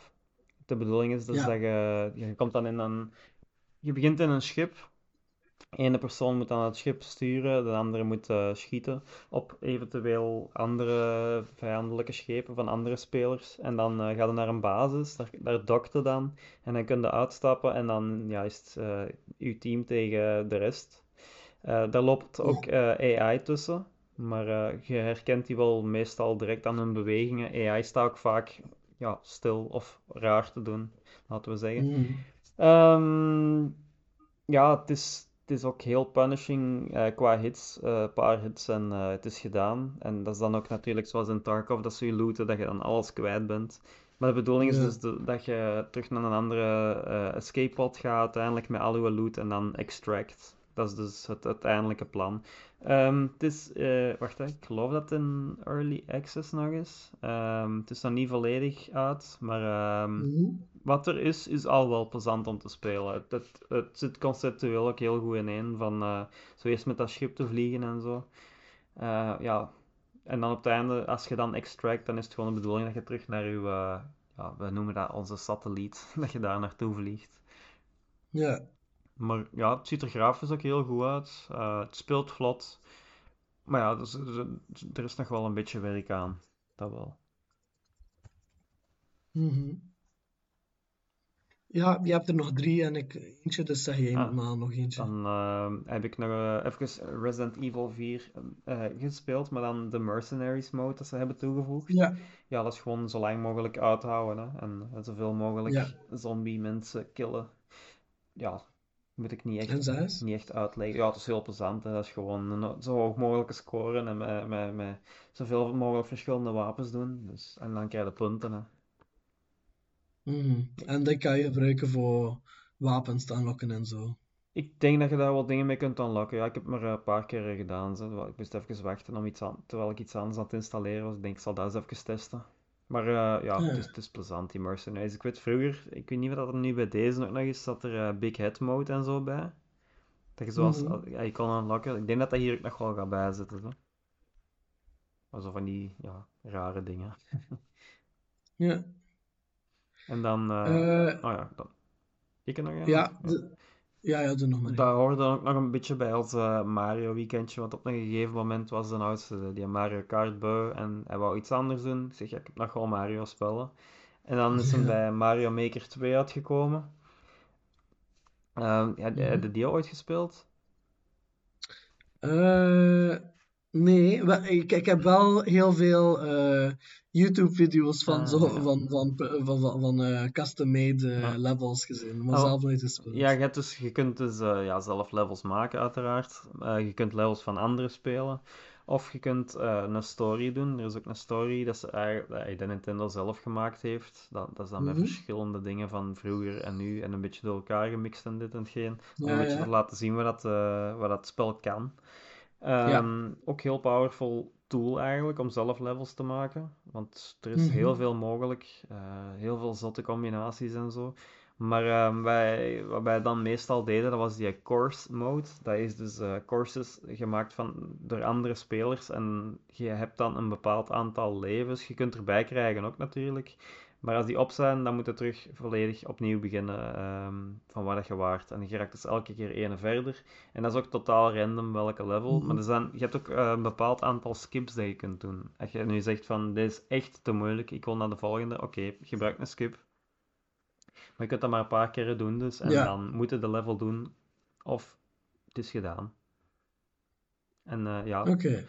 De bedoeling is dus Ja. dat je, je komt dan in een, je begint in een schip ene persoon moet dan het schip sturen, de andere moet eh, schieten op eventueel andere vijandelijke schepen van andere spelers. En dan uh, ga je naar een basis, daar, daar dokt je dan. En dan kun je uitstappen en dan ja, is het uh, je team tegen de rest. daar loopt ook AI tussen. Maar je herkent die wel meestal direct aan hun bewegingen. AI staat ook vaak ja, stil of raar te doen, laten we zeggen. Mhm. Um, ja, het is, het is ook heel punishing uh, qua hits. Een uh, paar hits en uh, het is gedaan. En dat is dan ook natuurlijk zoals in Tarkov, dat ze je looten, dat je dan alles kwijt bent. Maar de bedoeling is Ja. dus de- dat je terug naar een andere eh, escape pod gaat, uiteindelijk met al je loot en dan extract. Dat is dus het uiteindelijke plan. Ehm, het is, eh, wacht, ik geloof dat het in early access nog is. Ehm, het is nog niet volledig uit, maar ehm, Mhm. wat er is, is al wel plezant om te spelen. Het, het, het zit conceptueel ook heel goed ineen. Van eh, zo eerst met dat schip te vliegen en zo. Eh, ja. En dan op het einde, als je dan extract, dan is het gewoon de bedoeling dat je terug naar je, ja, we noemen dat onze satelliet, dat je daar naartoe vliegt. Ja. Maar ja, het ziet er grafisch ook heel goed uit. Eh, het speelt vlot. Maar ja, dus, dus- er is nog wel een beetje werk aan. Dat wel. Mhm. Ja, je hebt er nog drie en ik eentje, dus zeg jij Ah. maar nog eentje. Dan eh, heb ik nog eh, even Resident Evil 4 eh, gespeeld, maar dan de Mercenaries mode dat ze hebben toegevoegd. Ja, Ja, dat is gewoon zo lang mogelijk uithouden hè, en zoveel mogelijk Ja. zombie mensen killen. Ja, moet ik niet echt, niet echt uitleggen. Ja, het is heel plezant. Hè. Dat is gewoon een zo hoog mogelijke scoren en met, met, met zoveel mogelijk verschillende wapens doen. Dus, en dan krijg je punten. Hè. Mhm. En dat kan je gebruiken voor wapens te unlocken en zo. Ik denk dat je daar wel dingen mee kunt unlocken. Ja, ik heb het maar een paar keer gedaan. Zo. Ik moest even wachten om iets aan, terwijl ik iets anders aan het installeren was. Ik denk, ik zal dat eens even testen. Maar eh, ja, Ja. het is, het is plezant, die Mercenaries. Ik weet vroeger, ik weet niet wat er nu bij deze ook nog is, zat er eh, Big Head Mode en zo bij. Dat je zoals, Mhm. ja, je kon unlocken. Ik denk dat dat hier ook nog wel gaat bijzitten. Zo. Maar zo van die, ja, rare dingen. Ja. En dan, Eh, oh ja, dan. Ik er nog een? ja, ja, ja, doe nog maar. Dat hoorde dan ook nog een beetje bij ons eh, Mario weekendje, want op een gegeven moment was de oudste die een Mario Kart beu en hij wou iets anders doen. Ik zeg, ja, ik heb nog wel Mario spellen. En dan is Ja. bij Mario Maker 2 uitgekomen. Ehm ja, Mhm. heb je die ooit gespeeld? Eh, nee, ik, ik heb wel heel veel eh, YouTube-video's van, Ah, zo, ja. van, van, van, van, van eh, custom-made eh, Ja. levels gezien, maar Oh. zelf nooit gespeeld. Ja, je, hebt dus, je kunt dus ja, zelf levels maken, uiteraard. Je kunt levels van anderen spelen. Of je kunt een story doen. Er is ook een story dat ze eigenlijk, dat de Nintendo zelf gemaakt heeft. Dat, dat is dan met Mhm. verschillende dingen van vroeger en nu. En een beetje door elkaar gemixt en dit en hetgeen. Om Ja, een beetje te laten zien wat dat, wat dat spel kan. Ehm, Ook heel powerful tool eigenlijk om zelf levels te maken. Want er is Mhm. heel veel mogelijk. eh, heel veel zotte combinaties en zo. Maar ehm, wij, wat wij dan meestal deden, dat was die course mode. Dat is dus eh, courses gemaakt van, door andere spelers. En je hebt dan een bepaald aantal levens. Je kunt erbij krijgen ook natuurlijk. Maar als die op zijn, dan moet je terug volledig opnieuw beginnen ehm, van waar dat je waart. En je raakt dus elke keer één verder. En dat is ook totaal random welke level. Mhm. Maar er zijn, je hebt ook eh, een bepaald aantal skips dat je kunt doen. Als je nu zegt van, dit is echt te moeilijk, ik wil naar de volgende. Oké, gebruik een skip. Maar je kunt dat maar een paar keer doen dus. En Ja. dan moet je de level doen. Of het is gedaan. En eh, ja, Oké.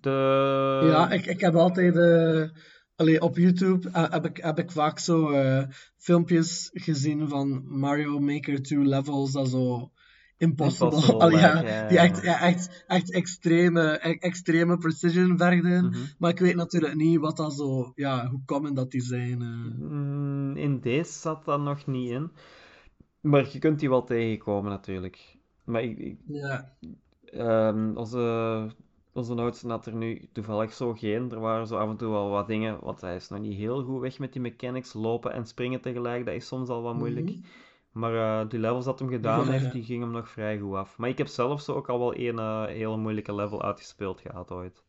de... Ja, ik, ik heb altijd... eh, allee, op YouTube eh, heb ik, heb ik vaak zo eh, filmpjes gezien van Mario Maker 2 levels dat zo impossible, Impossible allee, ja, die echt, ja, echt, echt extreme, e- extreme precision vergden. Mhm. Maar ik weet natuurlijk niet wat dat zo, ja, hoe common dat die zijn. eh. Mm, In deze zat dat nog niet in. Maar je kunt die wel tegenkomen natuurlijk. Maar ik, ik- Ja. ehm, onze, onze oudste had er nu toevallig zo geen. Er waren zo af en toe wel wat dingen, want hij is nog niet heel goed weg met die mechanics. Lopen en springen tegelijk, dat is soms al wat moeilijk. Mhm. Maar eh, die levels dat hem gedaan Ja, heeft, ja. die gingen hem nog vrij goed af. Maar ik heb zelf zo ook al wel één eh, hele moeilijke level uitgespeeld gehad ooit.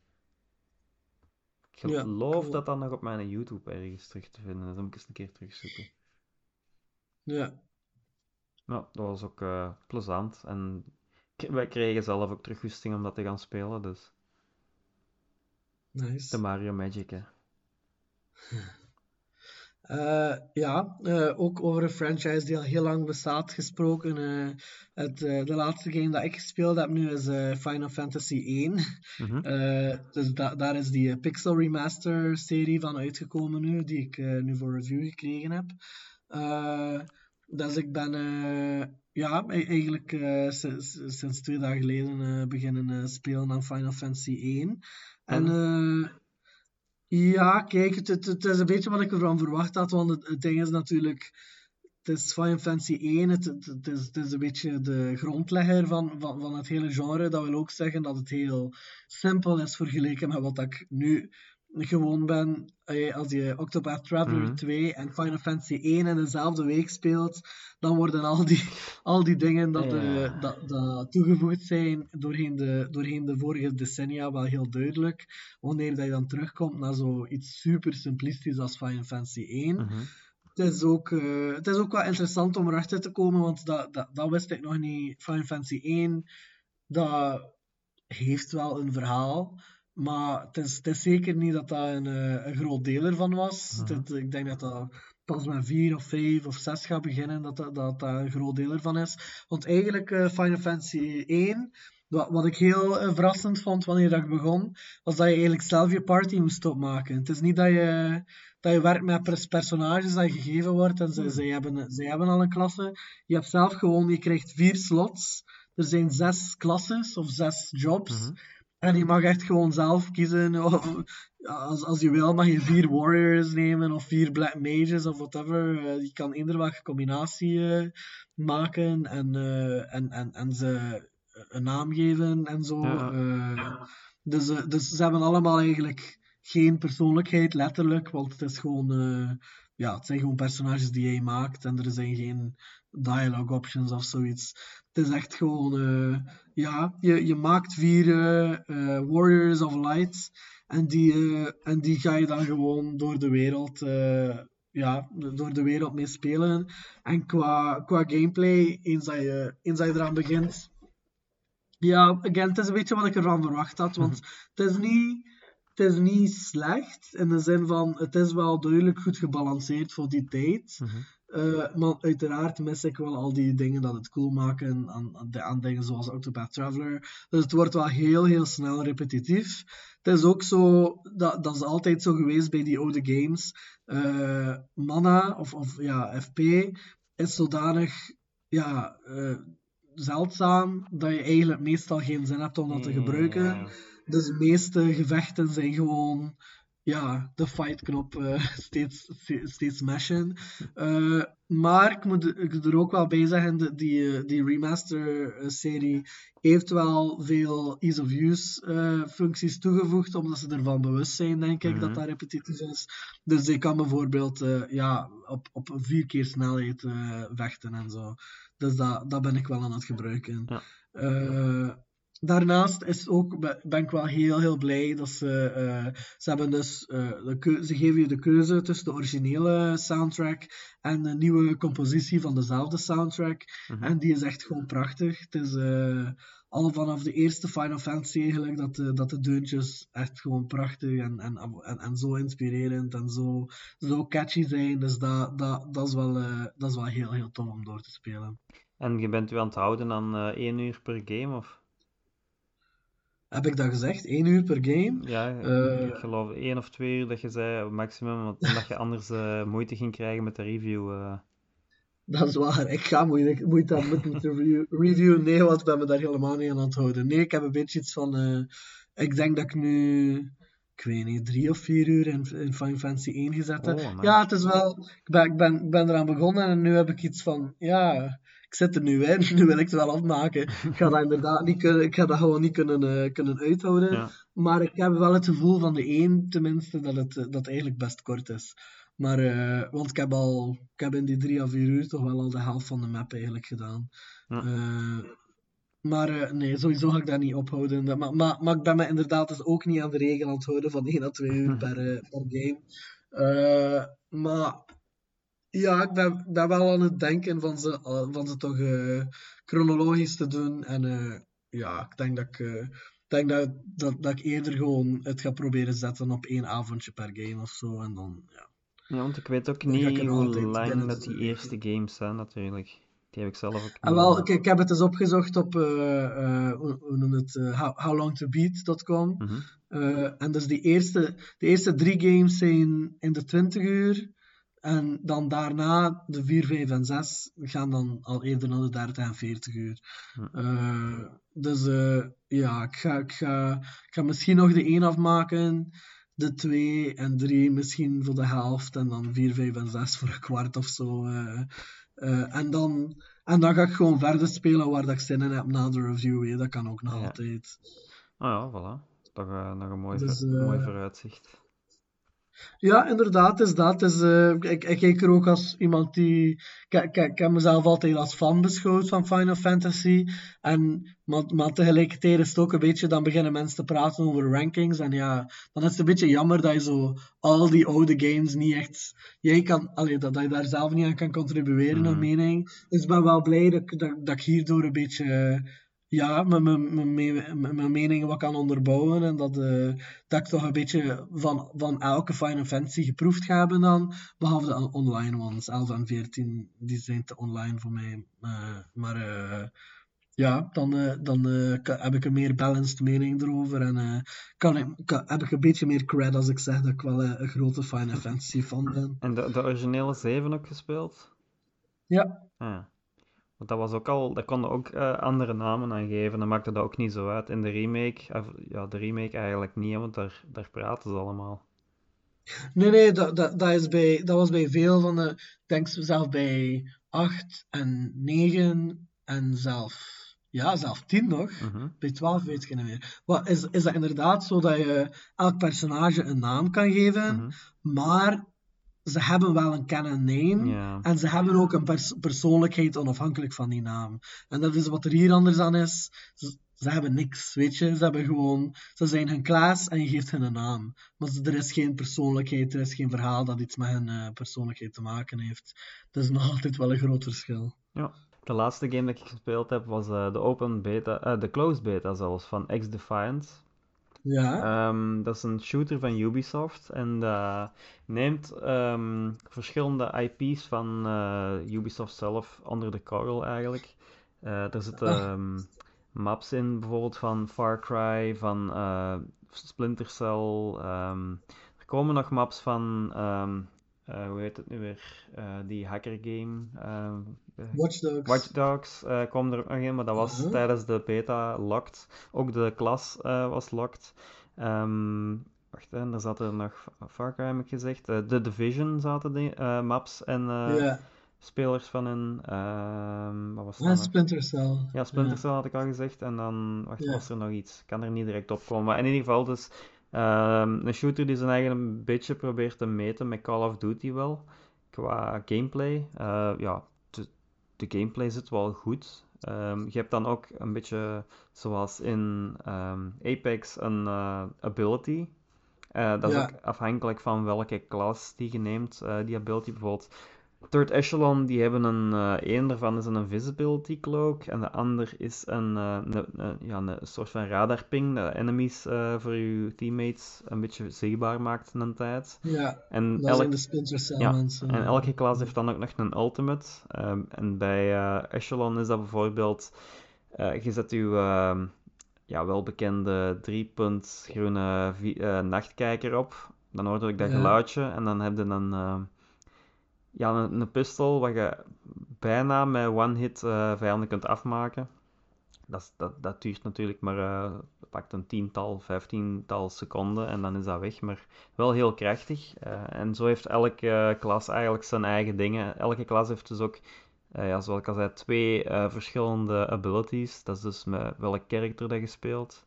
Ik Ja, geloof cool. dat dat nog op mijn YouTube ergens terug te vinden is. Dan moet ik eens een keer terugzoeken. Ja. Ja, dat was ook eh, plezant. En wij kregen zelf ook terug om dat te gaan spelen, dus Nice. de Mario Magic, hè. Eh, ja, eh, ook over een franchise die al heel lang bestaat gesproken. eh, het, de laatste game dat ik gespeeld heb nu is Final Fantasy 1. Mhm. Dus da- daar is die Pixel Remaster serie van uitgekomen nu, die ik nu voor review gekregen heb. Dus ik ben ja, e- eigenlijk eh, sinds, sinds twee dagen geleden eh, beginnen eh, spelen aan Final Fantasy 1. En ja, kijk, het, het, het is een beetje wat ik ervan verwacht had, want het, het ding is natuurlijk, het is Final Fantasy 1, het, het, het is, het is een beetje de grondlegger van, van, van het hele genre. Dat wil ook zeggen dat het heel simpel is vergeleken met wat ik nu gewoon ben. Eh, Als je Octopath Traveler Mhm. 2 en Final Fantasy 1 in dezelfde week speelt, dan worden al die, al die dingen dat, eh, Ja. dat, dat toegevoegd zijn doorheen de, doorheen de vorige decennia wel heel duidelijk. Wanneer dat je dan terugkomt naar zoiets super simplistisch als Final Fantasy 1. Mhm. Het is, ook, eh, het is ook wel interessant om erachter te komen, want dat, dat, dat wist ik nog niet. Final Fantasy 1, dat heeft wel een verhaal, maar het is, het is zeker niet dat dat een, eh, een groot deel ervan was. Mhm. Het- ik denk dat dat pas met 4 of 5 of 6 gaat beginnen, dat dat, dat, dat een groot deel ervan is. Want eigenlijk, eh, Final Fantasy 1, wat, wat ik heel eh, verrassend vond wanneer dat ik begon, was dat je eigenlijk zelf je party moest opmaken. Het is niet dat je dat je werkt met pers- personages dat je gegeven wordt en ze, zij, hebben, zij hebben al een klasse. Je hebt zelf gewoon, je krijgt vier slots. Er zijn zes klasses of zes jobs. Mhm. En je mag echt gewoon zelf kiezen. Of, als, als je wil, mag je vier warriors nemen of vier black mages of whatever. Eh, je kan eender welke combinatie eh, maken en, eh, en, en, en ze een naam geven en zo. Ja. Eh, dus, eh, dus ze hebben allemaal eigenlijk geen persoonlijkheid, letterlijk, want het is gewoon, eh, ja, het zijn gewoon personages die jij maakt en er zijn geen dialogue options of zoiets. Het is echt gewoon, eh, ja, je, je maakt vier eh, eh, Warriors of Light en die, en die ga je dan gewoon door de wereld, ja, door de wereld mee spelen. En qua, qua gameplay, eens dat, je, eens dat je eraan begint, ja, again, het is een beetje wat ik ervan verwacht had, want het is niet het is niet slecht in de zin van het is wel duidelijk goed gebalanceerd voor die tijd. Mhm. Eh, maar uiteraard mis ik wel al die dingen dat het cool maken aan, aan, aan dingen zoals Octopath Traveler. Dus het wordt wel heel, heel snel repetitief. Het is ook zo, dat, dat is altijd zo geweest bij die oude games. Eh, mana, of, of ja, FP, is zodanig ja, eh, zeldzaam dat je eigenlijk meestal geen zin hebt om dat te gebruiken. Ja. Dus de meeste gevechten zijn gewoon ja, de fight-knop eh, steeds, steeds smashen. Eh, maar ik moet er- er ook wel bij zeggen, de- die, eh, die remaster-serie heeft wel veel ease-of-use eh, functies toegevoegd, omdat ze ervan bewust zijn, denk ik, Mhm. dat dat repetitief is. Dus je kan bijvoorbeeld ja, op, op vier keer snelheid vechten en zo. Dus dat, dat ben ik wel aan het gebruiken. Ja. Daarnaast is ook, be- ben ik wel heel, heel blij dat ze, eh, ze hebben dus, eh, de ze geven je de keuze tussen de originele soundtrack en de nieuwe compositie van dezelfde soundtrack. Mhm. En die is echt gewoon prachtig. Het is eh, al vanaf de eerste Final Fantasy eigenlijk dat de, dat de deuntjes echt gewoon prachtig en, en, en, en zo inspirerend en zo, zo catchy zijn. Dus dat, dat, dat, is wel, dat is wel heel, heel tof om door te spelen. En je bent u aan het houden aan één uur per game, of? Heb ik dat gezegd? 1 uur per game? Ja, Eh. ik geloof één of twee uur dat je zei, maximum, want omdat je anders eh, moeite ging krijgen met de review. eh. Dat is waar. Ik ga moeite, moeite hebben met de review, review. Nee, want ik ben me daar helemaal niet aan het houden. Nee, ik heb een beetje iets van... eh, ik denk dat ik nu... Ik weet niet, drie of vier uur in, in Final Fantasy 1 gezet heb. Oh. Ja, het is wel... Ik ben, ik, ben, ik ben eraan begonnen en nu heb ik iets van... Ja, ik zit er nu in. Nu wil ik het wel afmaken. Ik ga dat inderdaad niet kunnen... Ik ga dat gewoon niet kunnen, eh, kunnen uithouden. Ja. Maar ik heb wel het gevoel van de 1, tenminste, dat het, eh, dat het eigenlijk best kort is. Maar, eh, want ik heb al, ik heb in die drie à vier uur toch wel al de helft van de map eigenlijk gedaan. Ja. Maar nee, sowieso ga ik dat niet ophouden. Dat- Maar, maar, maar ik ben me inderdaad dus ook niet aan de regel aan het houden van 1 à 2 uur per, per game. Maar Ja, ik ben, wel aan het denken van ze, eh, van ze toch eh, chronologisch te doen. En eh, ja, ik denk dat ik, denk dat, dat, dat ik eerder gewoon het ga proberen zetten op één avondje per game of zo. En dan, ja. Ja, want ik weet ook niet hoe lang dat die eerste games zijn, natuurlijk. Die heb ik zelf ook En Ah, wel, ik, ik heb het eens opgezocht op, hoe, hoe noem het, how, howlongtobeat.com. Mhm. En dus die eerste, de eerste drie games zijn in de 20 uur. En dan daarna, de 4, 5 en 6, gaan dan al eerder naar de 30 en 40 uur. Eh, dus eh, ja, ik ga, ik, ga, ik ga misschien nog de 1 afmaken. De 2 en 3 misschien voor de helft. En dan 4, 5 en 6 voor een kwart of zo. Eh, en, dan, en dan ga ik gewoon verder spelen waar dat ik zin in heb na de review. hè. Dat kan ook nog Ja. altijd. Ah ja, voilà. Toch nog een mooi, Dus, eh, mooi vooruitzicht. Ja, inderdaad, is dat. Is, eh, ik, ik kijk er ook als iemand die. Ik, ik, heb mezelf altijd als fan beschouwd van Final Fantasy. En, maar, maar tegelijkertijd is het ook een beetje. Dan beginnen mensen te praten over rankings. En ja, dan is het een beetje jammer dat je zo al die oude games niet echt. Jij kan, allee, dat, dat je daar zelf niet aan kan contribueren, Mhm. een mening. Dus ik ben wel blij dat, dat, dat ik hierdoor een beetje. Ja, mijn, mijn, mijn, mijn, meningen wat kan onderbouwen. En dat, eh, dat ik toch een beetje van, van elke Final Fantasy geproefd ga hebben dan. Behalve de on- online ones. 11 en 14, die zijn te online voor mij. Eh, maar eh, ja, dan, dan heb ik een meer balanced mening erover. En kan ik, kan, heb ik een beetje meer cred als ik zeg dat ik wel een grote Final Fantasy fan ben. En de, de originele 7 ook gespeeld? Ja, Ah, ja. Want dat was ook al, daar konden ook eh, andere namen aan geven. Dan maakte dat ook niet zo uit. In de remake, of, ja, de remake eigenlijk niet, want daar, daar praten ze allemaal. Nee, nee, dat, dat, dat, is bij, dat was bij veel van de. Ik denk zelf bij 8 en 9 en zelf. Ja, zelf 10 nog. Mhm. Bij 12 weet ik niet meer. Wat, is, is dat inderdaad zo dat je elk personage een naam kan geven, Mhm. maar ze hebben wel een canon name. En ze hebben ook een pers- persoonlijkheid onafhankelijk van die naam. En dat is wat er hier anders aan is. Ze, ze hebben niks, weet je. Ze hebben gewoon... Ze zijn hun klas en je geeft hen een naam. Maar ze- er is geen persoonlijkheid, er is geen verhaal dat iets met hun eh, persoonlijkheid te maken heeft. Dat is nog altijd wel een groot verschil. Ja. De laatste game dat ik gespeeld heb was eh, de open beta, eh, de closed beta zelfs, van X-Defiant. Ja, Ehm, dat is een shooter van Ubisoft en dat neemt ehm, verschillende IP's van eh, Ubisoft zelf onder de korrel eigenlijk. Eh er zitten Ah. ehm, maps in, bijvoorbeeld van Far Cry, van eh, Splinter Cell. er komen nog maps van, hoe heet het nu weer, die hacker game. Watch Dogs. Watch Dogs eh kwam er nog in, maar dat was tijdens de beta locked. Ook de klas eh, was locked. Ehm, wacht, hè, er zaten nog Far Cry, heb ik gezegd. Eh, The Division zaten die, maps en Ja, spelers van in. Ehm, wat was dat en nog? Splinter Cell. Ja, Splinter Cell had ik al gezegd. En dan, wacht, Ja. was er nog iets? Ik kan er niet direct op komen. Maar in ieder geval, dus ehm, een shooter die zijn eigen een beetje probeert te meten met Call of Duty wel. Qua gameplay. Ja, de, gameplay zit wel goed. Ehm, je hebt dan ook een beetje, zoals in ehm, Apex, een eh, ability. Eh, dat is ook afhankelijk van welke klas die je neemt, eh, die ability. Bijvoorbeeld Third Echelon, die hebben een, eh één daarvan is een invisibility cloak en de ander is een, eh, een, een- ja, een soort van radarping dat enemies eh, voor je teammates een beetje zichtbaar maakt een tijd. Ja, En dat elk, zijn de Splinter Cell ja, mensen. en elke klas heeft dan ook nog een ultimate. Ehm, en bij Echelon is dat bijvoorbeeld, je zet je ehm, ja, welbekende driepunt groene nachtkijker op. Dan hoort ook dat Ja. geluidje en dan heb je een, ehm, ja, een, een pistool wat je bijna met one hit eh, vijanden kunt afmaken. Dat, dat, dat duurt natuurlijk maar eh, pakt een tiental, vijftiental seconden en dan is dat weg. Maar wel heel krachtig. Eh, en zo heeft elke klas eigenlijk zijn eigen dingen. Elke klas heeft dus ook, ja, zoals ik al zei, twee verschillende abilities. Dat is dus met welk character dat je speelt.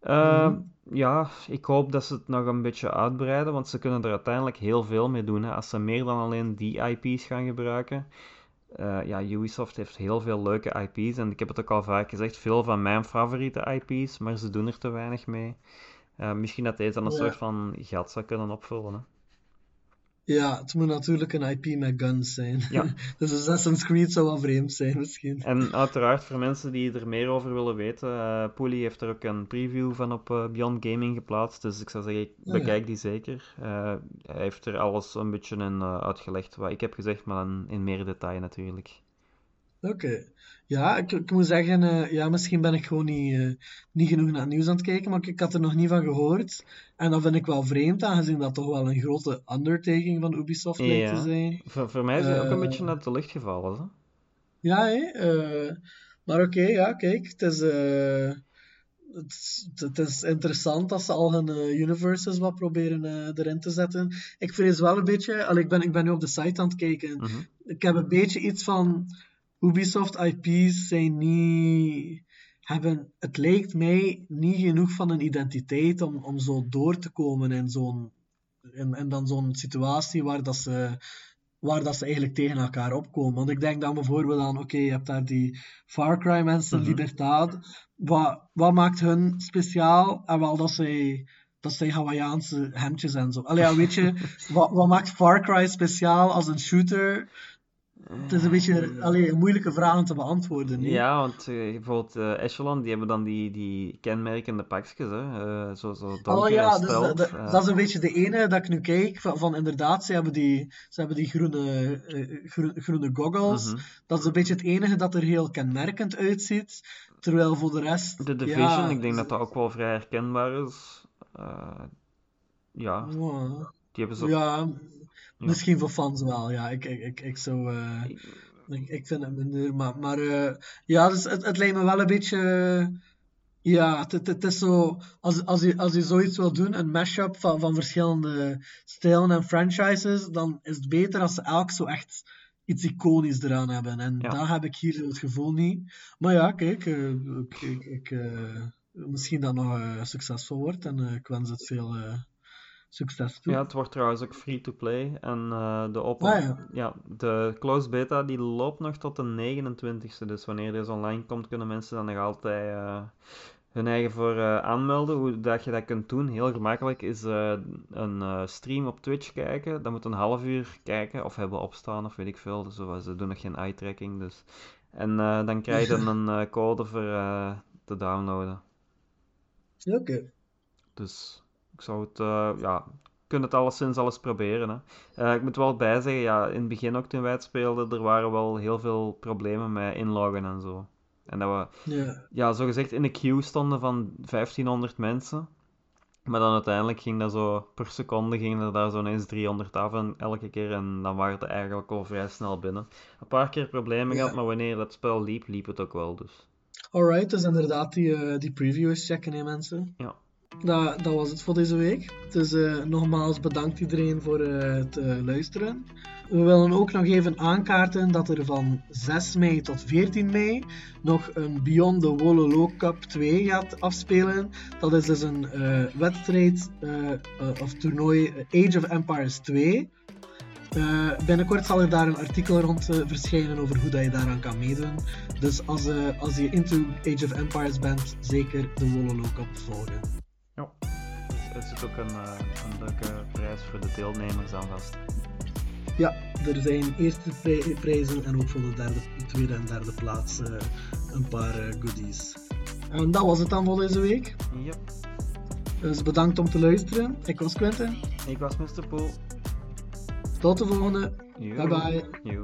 Eh, Mhm. Ja, ik hoop dat ze het nog een beetje uitbreiden, want ze kunnen er uiteindelijk heel veel mee doen. Hè. Als ze meer dan alleen die IP's gaan gebruiken. Eh, ja, Ubisoft heeft heel veel leuke IP's en ik heb het ook al vaak gezegd, veel van mijn favoriete IP's, maar ze doen er te weinig mee. Eh, misschien dat deze dan een Ja. soort van gat zou kunnen opvullen. Hè. Ja, het moet natuurlijk een IP met guns zijn. Ja. dus Assassin's Creed zou wel vreemd zijn, misschien. En uiteraard, voor mensen die er meer over willen weten, Pooley heeft er ook een preview van op eh, Beyond Gaming geplaatst. Dus ik zou zeggen, ja. bekijk die zeker. Eh, hij heeft er alles een beetje in uitgelegd wat ik heb gezegd, maar dan in meer detail natuurlijk. Oké. Ja, ik, ik moet zeggen, eh, ja, misschien ben ik gewoon niet, eh, niet genoeg naar het nieuws aan het kijken, maar ik, ik had er nog niet van gehoord. En dat vind ik wel vreemd, aangezien dat toch wel een grote undertaking van Ubisoft lijkt te zijn. Voor, voor mij is hij ook een Eh, beetje uit de lucht gevallen. Hè? Ja, hè? maar oké, ja, kijk, het is, het, het is interessant dat ze al hun universes wat proberen erin te zetten. Ik vrees wel een beetje, al, ik ben, ik ben nu op de site aan het kijken, Mhm. ik heb een beetje iets van Ubisoft IP's zijn niet, hebben, het lijkt mij niet genoeg van een identiteit om, om zo door te komen in zo'n, in, in dan zo'n situatie waar dat ze, waar dat ze eigenlijk tegen elkaar opkomen. Want ik denk dan bijvoorbeeld aan, oké, je hebt daar die Far Cry mensen, Mhm. Libertad. Wat, wat maakt hun speciaal? En wel dat zij, dat zij Hawaiiaanse hemdjes en zo. Allee, ja, weet je, wat, wat maakt Far Cry speciaal als een shooter? Het is een beetje allee, een moeilijke vraag om te beantwoorden. Ja, want eh, bijvoorbeeld eh, Echelon, die hebben dan die, die kenmerkende pakjes, hè? eh, zo, zo Oh ja, dus dat, is een beetje de ene dat ik nu kijk. Van, van inderdaad, ze hebben die, ze hebben die groene, groene, goggles. Mhm. Dat is een beetje het enige dat er heel kenmerkend uitziet. Terwijl voor de rest. De Division, ja, ik denk dat dat ook wel vrij herkenbaar is. Ja, die hebben zo... ja, misschien voor fans wel. Ja, ik, ik, ik, ik zou. eh, Ik- vind het minder. Maar, maar eh, ja, dus het, het lijkt me wel een beetje. Ja, het, het, is zo. Als, als, je, als je zoiets wil doen, een mashup van, van verschillende stijlen en franchises, dan is het beter als ze elk zo echt iets iconisch eraan hebben. En Ja. dat heb ik hier het gevoel niet. Maar ja, kijk, eh, ik, ik, ik, eh, misschien dat nog eh, succesvol wordt en eh, ik wens het veel eh, succes toe. Ja, het wordt trouwens ook free-to-play. En eh, de open... Ah, ja. ja, de closed beta die loopt nog tot de 29e. Dus wanneer deze online komt, kunnen mensen dan nog altijd eh, hun eigen voor eh, aanmelden. Hoe dat je dat kunt doen, heel gemakkelijk, is een stream op Twitch kijken. Dat moet een half uur kijken of hebben opstaan of weet ik veel. Dus ze doen nog geen eye-tracking. Dus. En dan krijg je dan een code voor te downloaden. Oké. Dus ik zou het, eh, ja, kunt het alleszins alles proberen. Hè. Eh, ik moet wel bijzeggen, ja, in het begin ook toen wij het speelden, er waren wel heel veel problemen met inloggen en zo. En dat we, Ja. ja, zogezegd in de queue stonden van 1500 mensen. Maar dan uiteindelijk ging dat zo, per seconde ging er daar zo ineens 300 af en elke keer. En dan waren het eigenlijk al vrij snel binnen. Een paar keer problemen Ja. gehad, maar wanneer dat spel liep, liep het ook wel dus. Alright, dus inderdaad die, eh, die preview eens checken, hè, mensen. Ja. Dat, dat was het voor deze week. Dus eh, nogmaals bedankt iedereen voor eh, het eh, luisteren. We willen ook nog even aankaarten dat er van 6 mei tot 14 mei nog een Beyond the Wololo Cup 2 gaat afspelen. Dat is dus een wedstrijd of toernooi Age of Empires 2. Eh, binnenkort zal er daar een artikel rond verschijnen over hoe dat je daaraan kan meedoen. Dus als, als je into Age of Empires bent, zeker de Wololo Cup volgen. Er zit ook een, eh, een leuke prijs voor de deelnemers aan vast. Ja, er zijn eerste pri- prijzen en ook voor de derde, tweede en derde plaats eh, een paar eh, goodies. En dat was het dan voor deze week. Ja. Dus bedankt om te luisteren. Ik was Quentin. Ik was Mr. Poel. Tot de volgende. Yo. Bye bye. Yo.